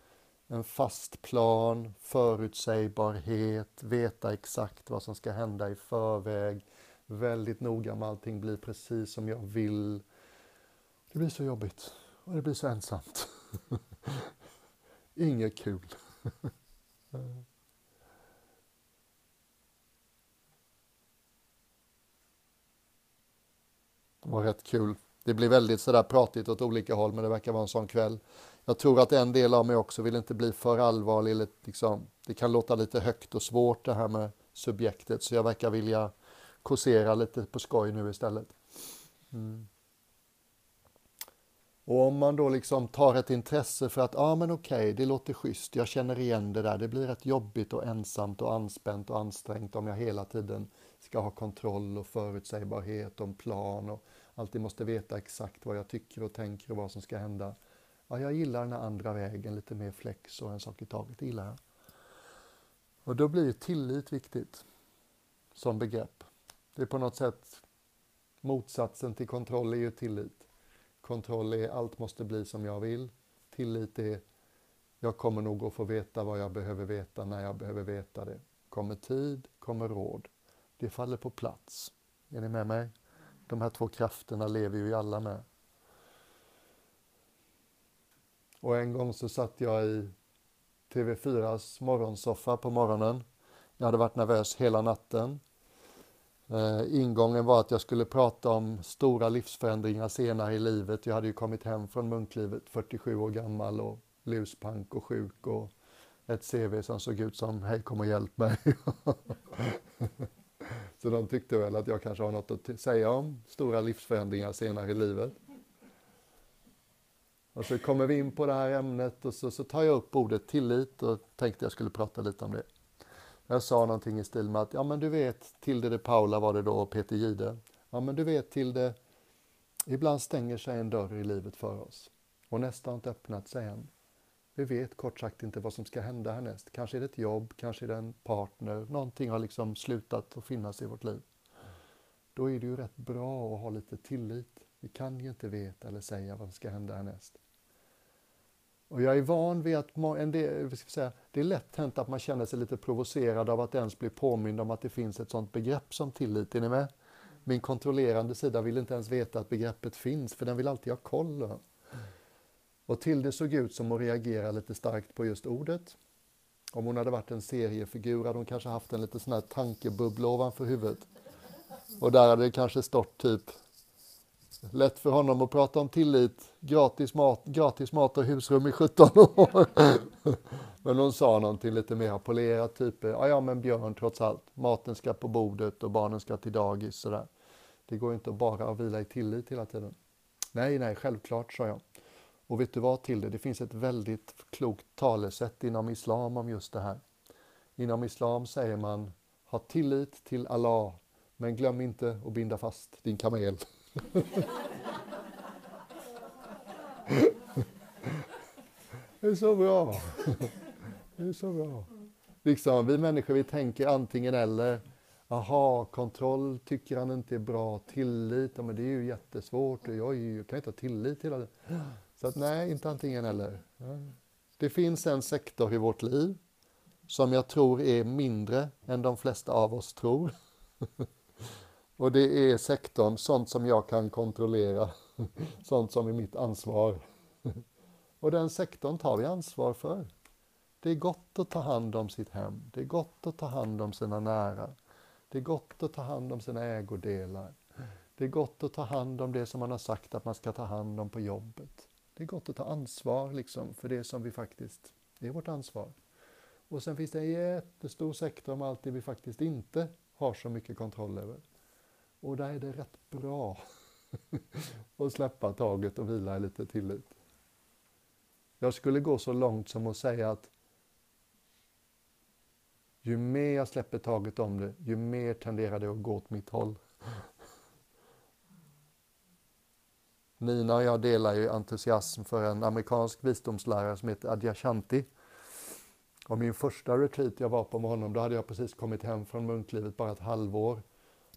en fast plan, förutsägbarhet, veta exakt vad som ska hända i förväg, väldigt noga med allting blir precis som jag vill. Det blir så jobbigt och det blir så ensamt. Inget kul. Det var rätt kul. Det blir väldigt sådär pratigt åt olika håll men det verkar vara en sån kväll. Jag tror att en del av mig också vill inte bli för allvarlig. Eller liksom, det kan låta lite högt och svårt det här med subjektet så jag verkar vilja kåsera lite på skoj nu istället. Mm. Och om man då liksom tar ett intresse för att, ja ah, men okej, okay, det låter schysst, jag känner igen det där, det blir rätt jobbigt och ensamt och anspänt och ansträngt om jag hela tiden ska ha kontroll och förutsägbarhet och en plan och alltid måste veta exakt vad jag tycker och tänker och vad som ska hända. Ja, jag gillar den här andra vägen, lite mer flex och en sak i taget, det gillar jag. Och då blir tillit viktigt som begrepp. Det är på något sätt motsatsen till kontroll är ju tillit. Kontroll är allt måste bli som jag vill. Tillit är jag kommer nog att få veta vad jag behöver veta när jag behöver veta det. Kommer tid, kommer råd. Det faller på plats. Är ni med mig? De här två krafterna lever ju alla med. Och en gång så satt jag i TV4s morgonsoffa på morgonen. Jag hade varit nervös hela natten. Eh, ingången var att jag skulle prata om stora livsförändringar senare i livet. Jag hade ju kommit hem från munklivet 47 år gammal och luspank och sjuk och ett CV som såg ut som Hej kom och hjälp mig. Så de tyckte väl att jag kanske har något att säga om stora livsförändringar senare i livet. Och så kommer vi in på det här ämnet och så, så tar jag upp ordet tillit och tänkte jag skulle prata lite om det. Jag sa någonting i stil med att, ja men du vet, Tilde de Paula var det då och Peter Gide. Ja men du vet Tilde, ibland stänger sig en dörr i livet för oss och nästa har inte öppnat sig än. Vi vet kort sagt inte vad som ska hända härnäst. Kanske är det ett jobb, kanske är det en partner, någonting har liksom slutat att finnas i vårt liv. Då är det ju rätt bra att ha lite tillit. Vi kan ju inte veta eller säga vad som ska hända härnäst. Och jag är van vid att en del, ska säga, det är lätt hänt att man känner sig lite provocerad av att ens bli påmind om att det finns ett sånt begrepp som tillit. Är ni med? Min kontrollerande sida vill inte ens veta att begreppet finns, för den vill alltid ha koll. Och Tilde såg ut som att reagera lite starkt på just ordet. Om hon hade varit en seriefigur hade hon kanske haft en liten sån här tankebubbla ovanför huvudet. Och där hade det kanske stått typ Lätt för honom att prata om tillit, gratis mat, gratis mat och husrum i 17 år. men hon sa någonting lite mer polerat, typ ja, ja men Björn trots allt, maten ska på bordet och barnen ska till dagis sådär. Det går inte att bara vila i tillit hela tiden. Nej, nej, självklart, sa jag. Och vet du vad till det? Det finns ett väldigt klokt talesätt inom islam om just det här. Inom islam säger man ha tillit till Allah, men glöm inte att binda fast din kamel. det är så bra. Det är så bra. Liksom, vi människor vi tänker antingen eller. Aha, kontroll tycker han inte är bra. Tillit, ja, men det är ju jättesvårt. Jag, jag kan inte ha tillit hela tiden. Så att nej, inte antingen eller. Det finns en sektor i vårt liv som jag tror är mindre än de flesta av oss tror. Och det är sektorn, sånt som jag kan kontrollera, sånt som är mitt ansvar. Och den sektorn tar vi ansvar för. Det är gott att ta hand om sitt hem, det är gott att ta hand om sina nära. Det är gott att ta hand om sina ägodelar. Det är gott att ta hand om det som man har sagt att man ska ta hand om på jobbet. Det är gott att ta ansvar liksom, för det som vi faktiskt är vårt ansvar. Och sen finns det en jättestor sektor om allt det vi faktiskt inte har så mycket kontroll över. Och där är det rätt bra att släppa taget och vila i lite tillit. Jag skulle gå så långt som att säga att ju mer jag släpper taget om det, ju mer tenderar det att gå åt mitt håll. Nina och jag delar ju entusiasm för en amerikansk visdomslärare som heter Adyashanti. Och min första retreat jag var på med honom, då hade jag precis kommit hem från munklivet bara ett halvår.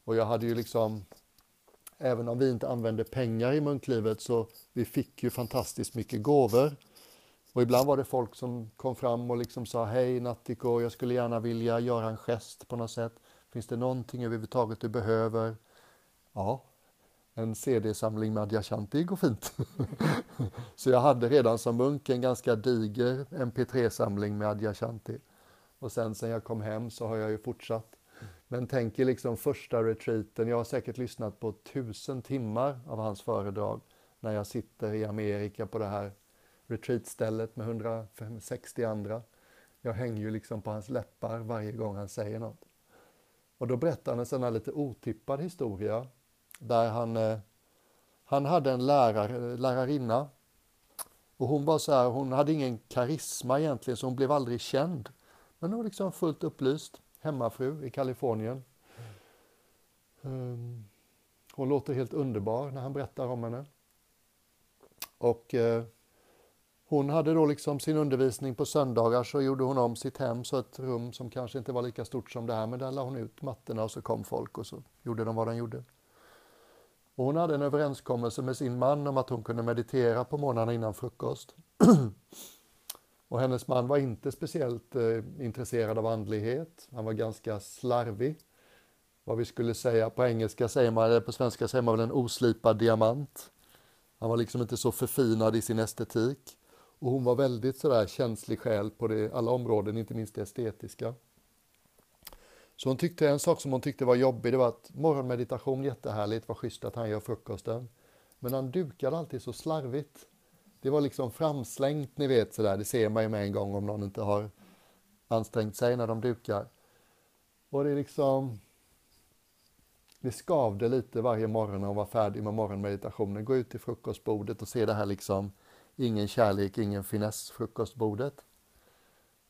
Och jag hade ju liksom, även om vi inte använde pengar i munklivet, så vi fick ju fantastiskt mycket gåvor. Och ibland var det folk som kom fram och liksom sa Hej Nattiko, jag skulle gärna vilja göra en gest på något sätt. Finns det någonting överhuvudtaget du behöver? Ja, en CD-samling med Adyashanti går fint. så jag hade redan som munk en ganska diger MP3-samling med Adyashanti. Och sen sen jag kom hem så har jag ju fortsatt. Men tänk er liksom första retreaten, jag har säkert lyssnat på tusen timmar av hans föredrag när jag sitter i Amerika på det här retreatstället med 160 andra. Jag hänger ju liksom på hans läppar varje gång han säger något. Och då berättar han en sån här lite otippad historia där han, eh, han hade en lärare, lärarinna och hon var så här, hon hade ingen karisma egentligen så hon blev aldrig känd. Men hon var liksom fullt upplyst, hemmafru i Kalifornien. Ehm, hon låter helt underbar när han berättar om henne. Och eh, hon hade då liksom sin undervisning på söndagar så gjorde hon om sitt hem så ett rum som kanske inte var lika stort som det här men där la hon ut mattorna och så kom folk och så gjorde de vad de gjorde. Och hon hade en överenskommelse med sin man om att hon kunde meditera på morgnarna innan frukost. och hennes man var inte speciellt eh, intresserad av andlighet. Han var ganska slarvig. Vad vi skulle säga på engelska säger man, eller på svenska säger man väl en oslipad diamant. Han var liksom inte så förfinad i sin estetik. Och hon var väldigt sådär känslig själ på det, alla områden, inte minst det estetiska. Så hon tyckte en sak som hon tyckte var jobbig, det var att morgonmeditation, jättehärligt, var schysst att han gör frukosten. Men han dukade alltid så slarvigt. Det var liksom framslängt, ni vet sådär, det ser man ju med en gång om någon inte har ansträngt sig när de dukar. Och det är liksom, det skavde lite varje morgon när hon var färdig med morgonmeditationen. Gå ut till frukostbordet och se det här liksom, ingen kärlek, ingen finess, frukostbordet.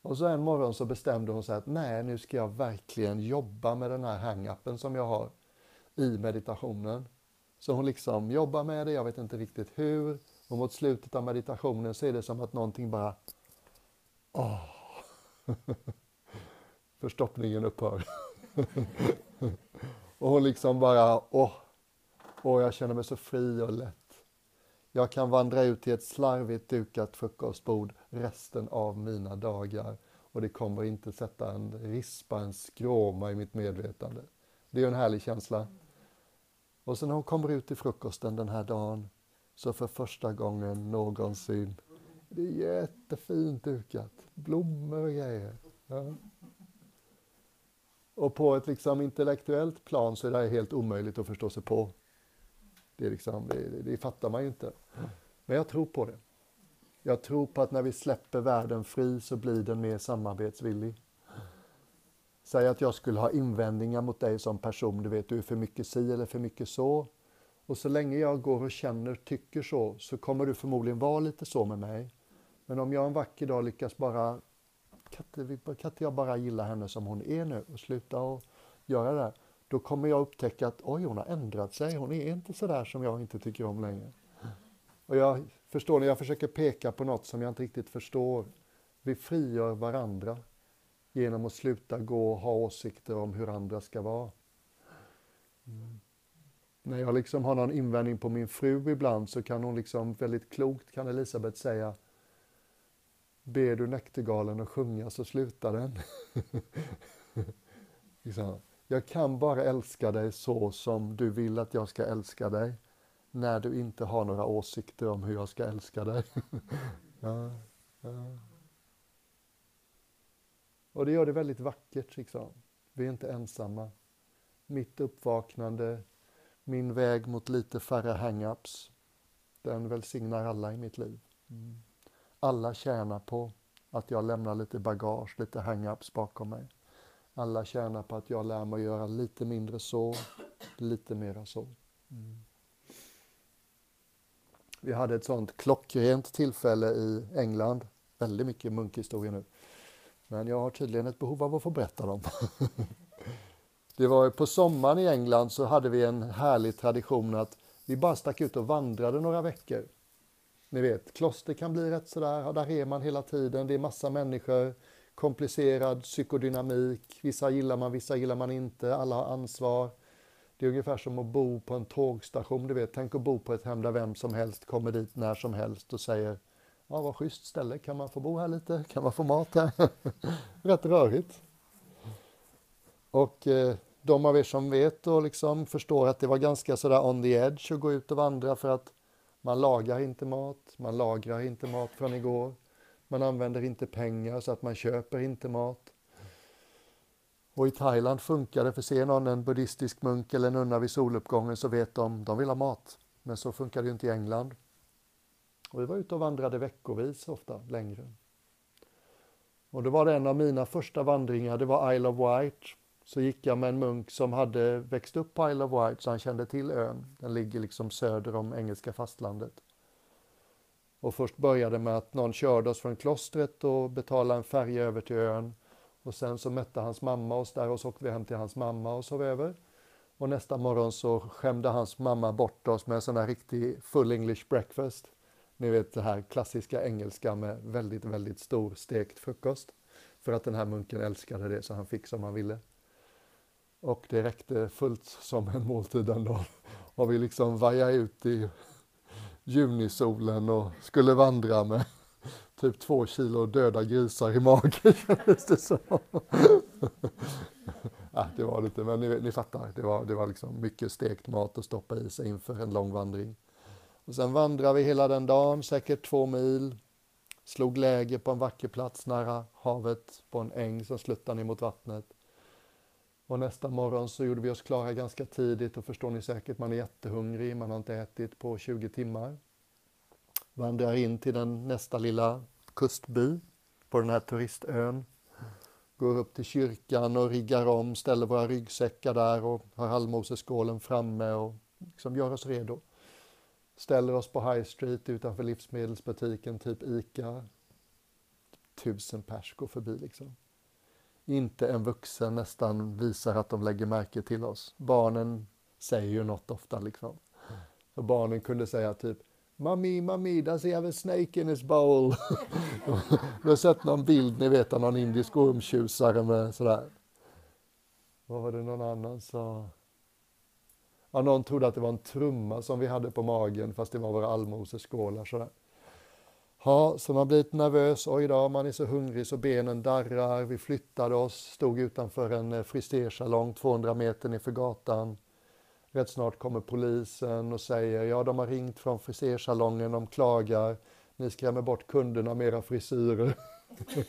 Och så en morgon så bestämde hon sig att nej, nu ska jag verkligen jobba med den här hangappen som jag har i meditationen. Så hon liksom jobbar med det, jag vet inte riktigt hur. Och mot slutet av meditationen så är det som att någonting bara... Åh! Förstoppningen upphör. och hon liksom bara, åh! Åh, jag känner mig så fri och lätt. Jag kan vandra ut till ett slarvigt dukat frukostbord resten av mina dagar och det kommer inte sätta en rispa, en skråma i mitt medvetande. Det är en härlig känsla. Och sen när hon kommer ut till frukosten den här dagen så för första gången någonsin, det är jättefint dukat, blommor och grejer. Ja. Och på ett liksom intellektuellt plan så är det här helt omöjligt att förstå sig på. Det, liksom, det, det fattar man ju inte. Men jag tror på det. Jag tror på att när vi släpper världen fri så blir den mer samarbetsvillig. Säg att jag skulle ha invändningar mot dig som person, du vet, du är för mycket si eller för mycket så. Och så länge jag går och känner, tycker så, så kommer du förmodligen vara lite så med mig. Men om jag en vacker dag lyckas bara, kan inte, kan inte jag bara gilla henne som hon är nu och sluta och göra det, då kommer jag upptäcka att oj, hon har ändrat sig, hon är inte så där som jag inte tycker om längre. Och jag förstår när jag försöker peka på något som jag inte riktigt förstår. Vi frigör varandra genom att sluta gå och ha åsikter om hur andra ska vara. Mm. När jag liksom har någon invändning på min fru ibland så kan hon liksom väldigt klokt kan Elisabeth säga Ber du näktergalen att sjunga så slutar den. liksom. Jag kan bara älska dig så som du vill att jag ska älska dig när du inte har några åsikter om hur jag ska älska dig. ja, ja. Och det gör det väldigt vackert. Liksom. Vi är inte ensamma. Mitt uppvaknande, min väg mot lite färre hang-ups, den välsignar alla i mitt liv. Mm. Alla tjänar på att jag lämnar lite bagage, lite hang-ups bakom mig. Alla tjänar på att jag lär mig göra lite mindre så, lite mera så. Mm. Vi hade ett sånt klockrent tillfälle i England. Väldigt mycket munkhistoria nu. Men jag har tydligen ett behov av att få berätta dem. det var på sommaren i England så hade vi en härlig tradition att vi bara stack ut och vandrade några veckor. Ni vet, kloster kan bli rätt sådär, där är man hela tiden, det är massa människor, komplicerad psykodynamik, vissa gillar man, vissa gillar man inte, alla har ansvar. Det är ungefär som att bo på en tågstation, du vet. Tänk att bo på ett hem där vem som helst kommer dit när som helst och säger Ja, vad schysst ställe, kan man få bo här lite? Kan man få mat här? Rätt rörigt. Och eh, de av er som vet och liksom förstår att det var ganska sådär on the edge att gå ut och vandra för att man lagar inte mat, man lagrar inte mat från igår, man använder inte pengar så att man köper inte mat. Och i Thailand funkar det, för ser någon en buddhistisk munk eller nunna vid soluppgången så vet de, de vill ha mat. Men så funkar det ju inte i England. Och vi var ute och vandrade veckovis ofta, längre. Och då var det en av mina första vandringar, det var Isle of Wight. Så gick jag med en munk som hade växt upp på Isle of Wight, så han kände till ön. Den ligger liksom söder om engelska fastlandet. Och först började med att någon körde oss från klostret och betalade en färja över till ön. Och sen så mötte hans mamma oss där och så åkte vi hem till hans mamma och sov över. Och nästa morgon så skämde hans mamma bort oss med en sån här riktig full English breakfast. Ni vet det här klassiska engelska med väldigt, väldigt stor stekt frukost. För att den här munken älskade det så han fick som han ville. Och det räckte fullt som en måltid den dagen. Och vi liksom vajade ut i junisolen och skulle vandra med typ två kilo döda grisar i magen kändes det som. ja, det var lite, men ni, ni fattar, det var, det var liksom mycket stekt mat att stoppa i sig inför en lång vandring. Och sen vandrade vi hela den dagen, säkert två mil. slog läger på en vacker plats nära havet på en äng som sluttar ner mot vattnet. Och nästa morgon så gjorde vi oss klara ganska tidigt och förstår ni säkert, man är jättehungrig, man har inte ätit på 20 timmar. Vandrar in till den nästa lilla kustby på den här turistön. Går upp till kyrkan och riggar om, ställer våra ryggsäckar där och har allmoseskålen framme och liksom gör oss redo. Ställer oss på High Street utanför livsmedelsbutiken, typ ICA. Tusen pers går förbi liksom. Inte en vuxen nästan visar att de lägger märke till oss. Barnen säger ju något ofta liksom. Och barnen kunde säga typ Mami, mami, does he have a snake in his bowl? Du har sett någon bild, ni vet, av någon indisk ormtjusare med sådär. Vad var det någon annan sa? Ja, någon trodde att det var en trumma som vi hade på magen fast det var våra allmoseskålar sådär. Ja, så man blir lite nervös. Oj då, man är så hungrig så benen darrar. Vi flyttade oss, stod utanför en eh, frisersalong 200 meter nerför gatan. Rätt snart kommer polisen och säger ja, de har ringt från frisersalongen, de klagar. Ni skrämmer bort kunderna med era frisyrer.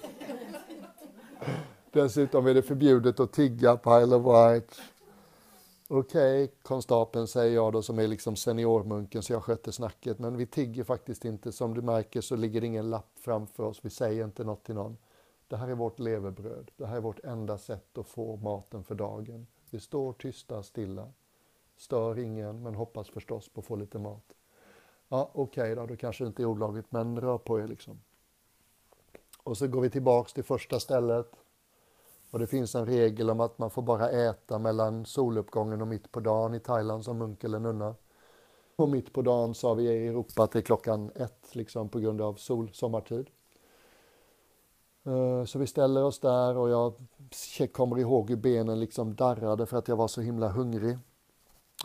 Dessutom är det förbjudet att tigga på Isle of Wight. Okej, okay, konstapeln säger jag då som är liksom seniormunken så jag sköter snacket. Men vi tigger faktiskt inte. Som du märker så ligger det ingen lapp framför oss. Vi säger inte något till någon. Det här är vårt levebröd. Det här är vårt enda sätt att få maten för dagen. Vi står tysta, stilla. Stör ingen, men hoppas förstås på att få lite mat. Ja, okej okay då, då kanske inte är olagligt, men rör på er liksom. Och så går vi tillbaks till första stället. Och det finns en regel om att man får bara äta mellan soluppgången och mitt på dagen i Thailand som munk eller nunna. Och mitt på dagen sa vi i Europa till klockan ett liksom på grund av sol, sommartid. Eh, så vi ställer oss där och jag kommer ihåg hur benen liksom darrade för att jag var så himla hungrig.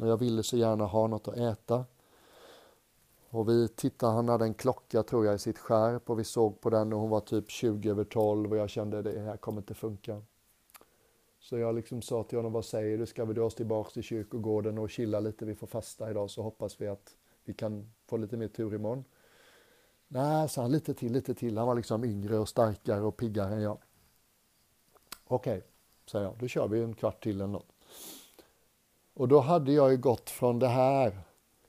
Och jag ville så gärna ha något att äta. Och vi tittade, han hade en klocka tror jag i sitt skärp och vi såg på den och hon var typ 20 över 12 och jag kände det här kommer inte funka. Så jag liksom sa till honom, vad säger du, ska vi dra oss tillbaks till kyrkogården och chilla lite, vi får fasta idag så hoppas vi att vi kan få lite mer tur imorgon. Nej, sa han, lite till, lite till. Han var liksom yngre och starkare och piggare än jag. Okej, okay, sa jag, då kör vi en kvart till eller något. Och då hade jag ju gått från det här,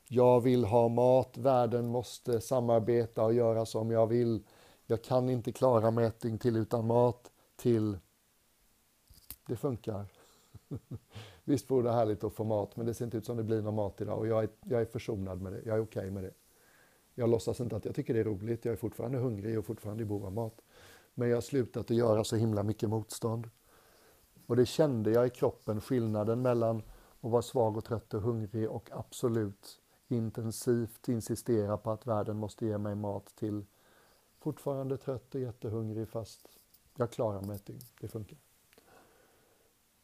jag vill ha mat, världen måste samarbeta och göra som jag vill. Jag kan inte klara mig ett dygn till utan mat, till det funkar. Visst vore det härligt att få mat, men det ser inte ut som det blir någon mat idag och jag är, jag är försonad med det. Jag är okej okay med det. Jag låtsas inte att jag tycker det är roligt. Jag är fortfarande hungrig och fortfarande i behov av mat. Men jag har slutat att göra så himla mycket motstånd. Och det kände jag i kroppen, skillnaden mellan att vara svag och trött och hungrig och absolut intensivt insistera på att världen måste ge mig mat till fortfarande trött och jättehungrig fast jag klarar mig ett dygn. Det funkar.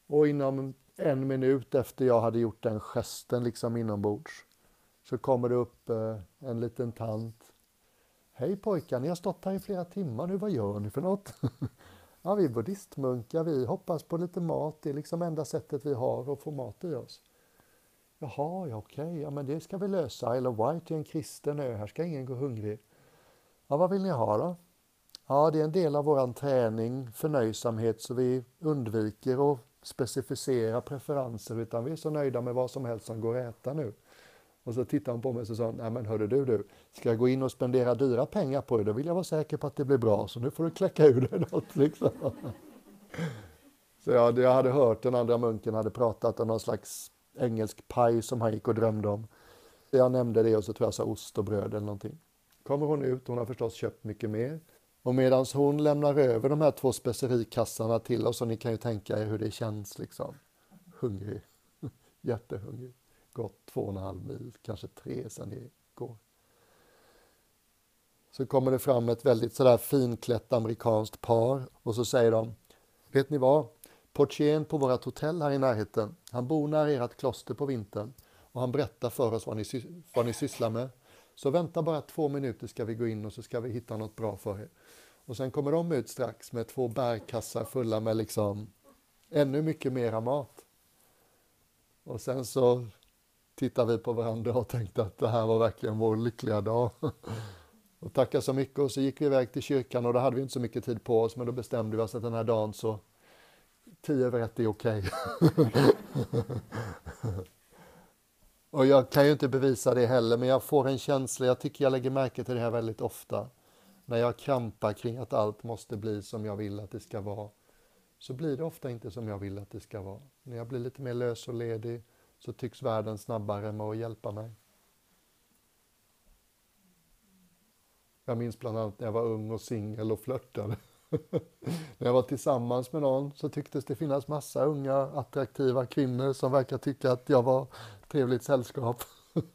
Och inom en minut efter jag hade gjort den gesten liksom inombords så kommer det upp eh, en liten tant. Hej pojkar, ni har stått här i flera timmar nu, vad gör ni för något? ja, vi är buddhistmunkar, vi hoppas på lite mat, det är liksom enda sättet vi har att få mat i oss. Jaha, ja okej, ja men det ska vi lösa. Isle of Wight är en kristen ö, här ska ingen gå hungrig. Ja, vad vill ni ha då? Ja, det är en del av vår träning, förnöjsamhet, så vi undviker att specificera preferenser utan vi är så nöjda med vad som helst som går att äta nu. Och så tittade hon på mig och sa, nej men hörru du, du, ska jag gå in och spendera dyra pengar på det, då vill jag vara säker på att det blir bra, så nu får du kläcka ur dig något liksom. Så jag, jag hade hört den andra munken hade pratat om någon slags engelsk paj som han gick och drömde om. Jag nämnde det och så tror jag sa ost och bröd eller någonting. Kommer hon ut, hon har förstås köpt mycket mer. Och medan hon lämnar över de här två specerikassarna till oss, och ni kan ju tänka er hur det känns liksom. Hungrig, jättehungrig. Gått två och en halv mil, kanske tre sen igår. Så kommer det fram ett väldigt sådär finklätt amerikanskt par och så säger de, vet ni vad? Portieren på vårt hotell här i närheten, han bor nära ert kloster på vintern och han berättar för oss vad ni, vad ni sysslar med. Så vänta bara två minuter ska vi gå in och så ska vi hitta något bra för er. Och sen kommer de ut strax med två bärkassar fulla med liksom ännu mycket mera mat. Och sen så tittar vi på varandra och tänkte att det här var verkligen vår lyckliga dag. Och tackade så mycket och så gick vi iväg till kyrkan och då hade vi inte så mycket tid på oss men då bestämde vi oss att den här dagen så tio över ett är okej. Okay. och jag kan ju inte bevisa det heller men jag får en känsla, jag tycker jag lägger märke till det här väldigt ofta. När jag krampar kring att allt måste bli som jag vill att det ska vara så blir det ofta inte som jag vill att det ska vara. När jag blir lite mer lös och ledig så tycks världen snabbare med att hjälpa mig. Jag minns bland annat när jag var ung och singel och flörtade. när jag var tillsammans med någon så tycktes det finnas massa unga attraktiva kvinnor som verkar tycka att jag var trevligt sällskap.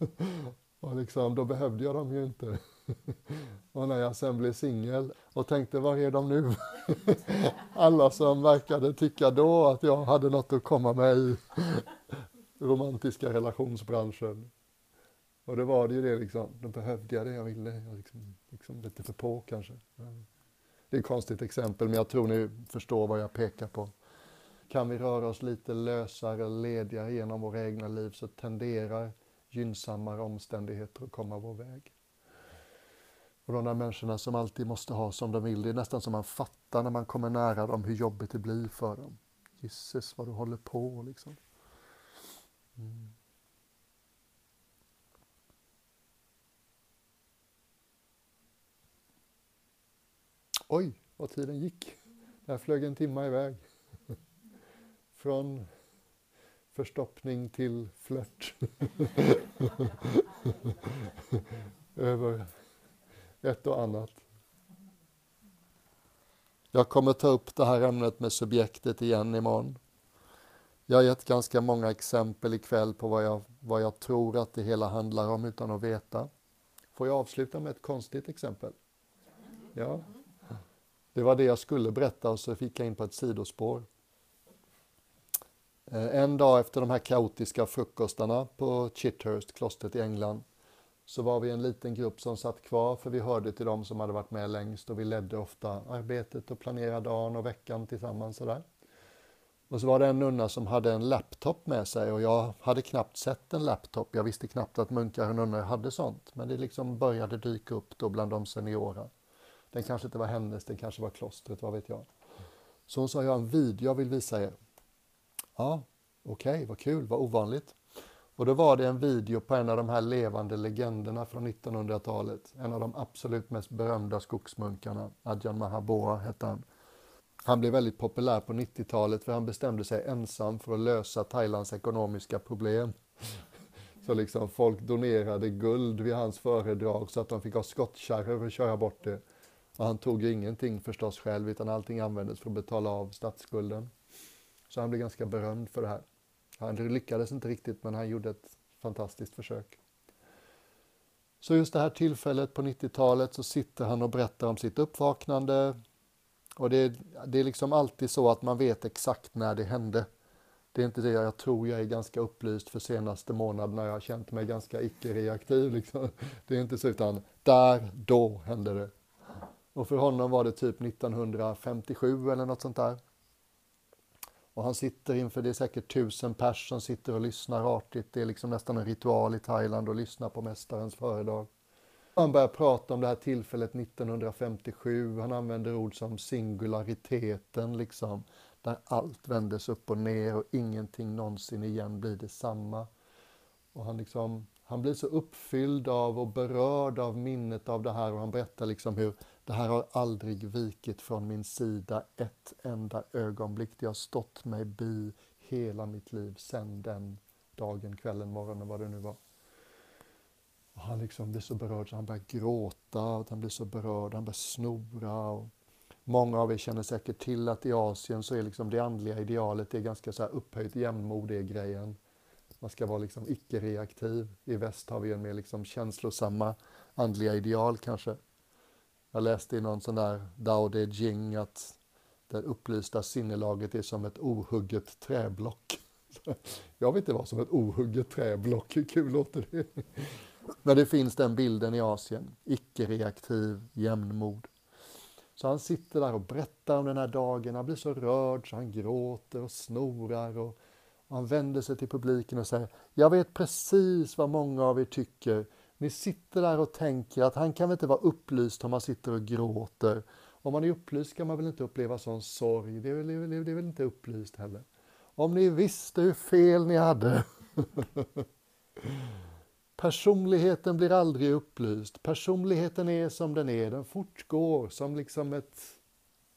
och liksom, då behövde jag dem ju inte. och när jag sen blev singel och tänkte, var är de nu? Alla som verkade tycka då att jag hade något att komma med i romantiska relationsbranschen. Och det var det ju det liksom, då behövde jag det jag ville. Jag liksom, liksom lite för på kanske. Det är ett konstigt exempel, men jag tror ni förstår vad jag pekar på. Kan vi röra oss lite lösare, ledigare genom våra egna liv så tenderar gynnsammare omständigheter att komma vår väg. Och de där människorna som alltid måste ha som de vill, det är nästan som man fattar när man kommer nära dem hur jobbigt det blir för dem. Jisses vad du håller på liksom. Mm. Oj, vad tiden gick. Där flög en timma iväg. Från förstoppning till flört. Över ett och annat. Jag kommer ta upp det här ämnet med subjektet igen imorgon. Jag har gett ganska många exempel ikväll på vad jag, vad jag tror att det hela handlar om utan att veta. Får jag avsluta med ett konstigt exempel? Ja. Det var det jag skulle berätta och så fick jag in på ett sidospår. Eh, en dag efter de här kaotiska frukostarna på Chithurst, klostret i England, så var vi en liten grupp som satt kvar för vi hörde till dem som hade varit med längst och vi ledde ofta arbetet och planerade dagen och veckan tillsammans. Sådär. Och så var det en nunna som hade en laptop med sig och jag hade knappt sett en laptop. Jag visste knappt att munkar och nunnor hade sånt. Men det liksom började dyka upp då bland de seniora. Den kanske inte var hennes, den kanske var klostret, vad vet jag. Så hon sa, jag har en video jag vill visa er. Ja, okej, okay, vad kul, vad ovanligt. Och då var det en video på en av de här levande legenderna från 1900-talet. En av de absolut mest berömda skogsmunkarna, Adjan Mahaboa hette han. Han blev väldigt populär på 90-talet för han bestämde sig ensam för att lösa Thailands ekonomiska problem. Så liksom folk donerade guld vid hans föredrag så att de fick ha skottkärror och köra bort det. Och han tog ju ingenting förstås själv utan allting användes för att betala av statsskulden. Så han blev ganska berömd för det här. Han lyckades inte riktigt men han gjorde ett fantastiskt försök. Så just det här tillfället på 90-talet så sitter han och berättar om sitt uppvaknande. Och det, det är liksom alltid så att man vet exakt när det hände. Det är inte det jag tror jag är ganska upplyst för senaste månaderna. Jag har känt mig ganska icke-reaktiv. Liksom. Det är inte så utan där, då hände det. Och för honom var det typ 1957 eller något sånt där. Och han sitter inför, det är säkert tusen pers som sitter och lyssnar artigt. Det är liksom nästan en ritual i Thailand att lyssna på mästarens föredrag. Han börjar prata om det här tillfället 1957. Han använder ord som singulariteten, liksom, där allt vändes upp och ner och ingenting någonsin igen blir detsamma. Och han, liksom, han blir så uppfylld av och berörd av minnet av det här och han berättar liksom hur det här har aldrig vikit från min sida ett enda ögonblick. Det har stått mig bi hela mitt liv sedan den dagen, kvällen, morgonen, vad det nu var. Och han liksom blir så berörd så han börjar gråta, och han blir så berörd, han börjar snora. Och många av er känner säkert till att i Asien så är liksom det andliga idealet det är ganska så här upphöjt jämnmod, det är grejen. Man ska vara liksom icke-reaktiv. I väst har vi en mer liksom känslosamma andliga ideal kanske. Jag läste i någon sån där Dao De Jing att det upplysta sinnelaget är som ett ohugget träblock. Jag vet inte vad som ett ohugget träblock, hur kul låter det? Men det finns den bilden i Asien, icke-reaktiv jämnmod. Så han sitter där och berättar om den här dagen, han blir så rörd så han gråter och snorar och han vänder sig till publiken och säger Jag vet precis vad många av er tycker ni sitter där och tänker att han kan väl inte vara upplyst om man sitter och gråter. Om man är upplyst kan man väl inte uppleva sån sorg, det är väl, det är väl inte upplyst heller. Om ni visste hur fel ni hade. Personligheten blir aldrig upplyst. Personligheten är som den är, den fortgår som liksom ett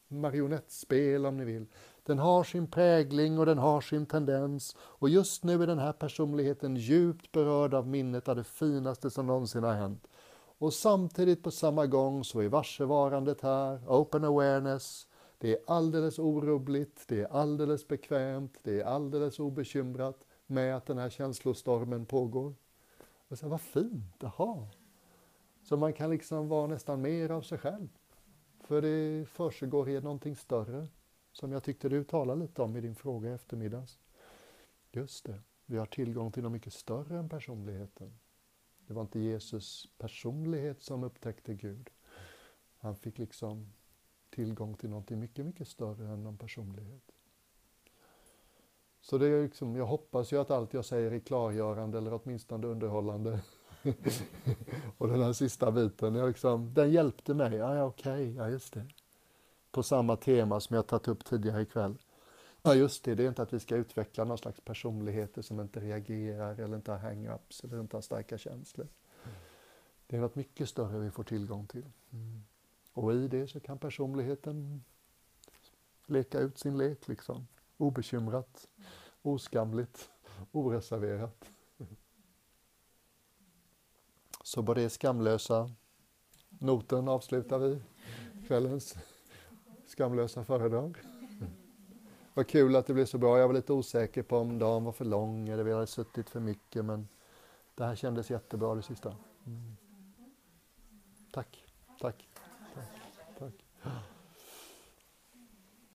marionettspel om ni vill. Den har sin prägling och den har sin tendens och just nu är den här personligheten djupt berörd av minnet av det finaste som någonsin har hänt. Och samtidigt på samma gång så är varsevarandet här, open awareness, det är alldeles orubbligt, det är alldeles bekvämt, det är alldeles obekymrat med att den här känslostormen pågår. Och så, vad fint, jaha. Så man kan liksom vara nästan mer av sig själv. För det försiggår i någonting större, som jag tyckte du talade lite om i din fråga i eftermiddags. Just det, vi har tillgång till något mycket större än personligheten. Det var inte Jesus personlighet som upptäckte Gud. Han fick liksom tillgång till någonting mycket, mycket större än någon personlighet. Så det är liksom, jag hoppas ju att allt jag säger är klargörande eller åtminstone underhållande. och den här sista biten, jag liksom, den hjälpte mig. Ja, ja okej, okay, ja just det. På samma tema som jag tagit upp tidigare ikväll. Ja, just det, det är inte att vi ska utveckla någon slags personligheter som inte reagerar eller inte har hang-ups eller inte har starka känslor. Det är något mycket större vi får tillgång till. Mm. Och i det så kan personligheten leka ut sin lek liksom. Obekymrat, oskamligt, oreserverat. Så på det skamlösa noten avslutar vi kvällens skamlösa föredrag. Vad kul att det blev så bra. Jag var lite osäker på om dagen var för lång eller vi hade suttit för mycket men det här kändes jättebra det sista. Mm. Tack, tack.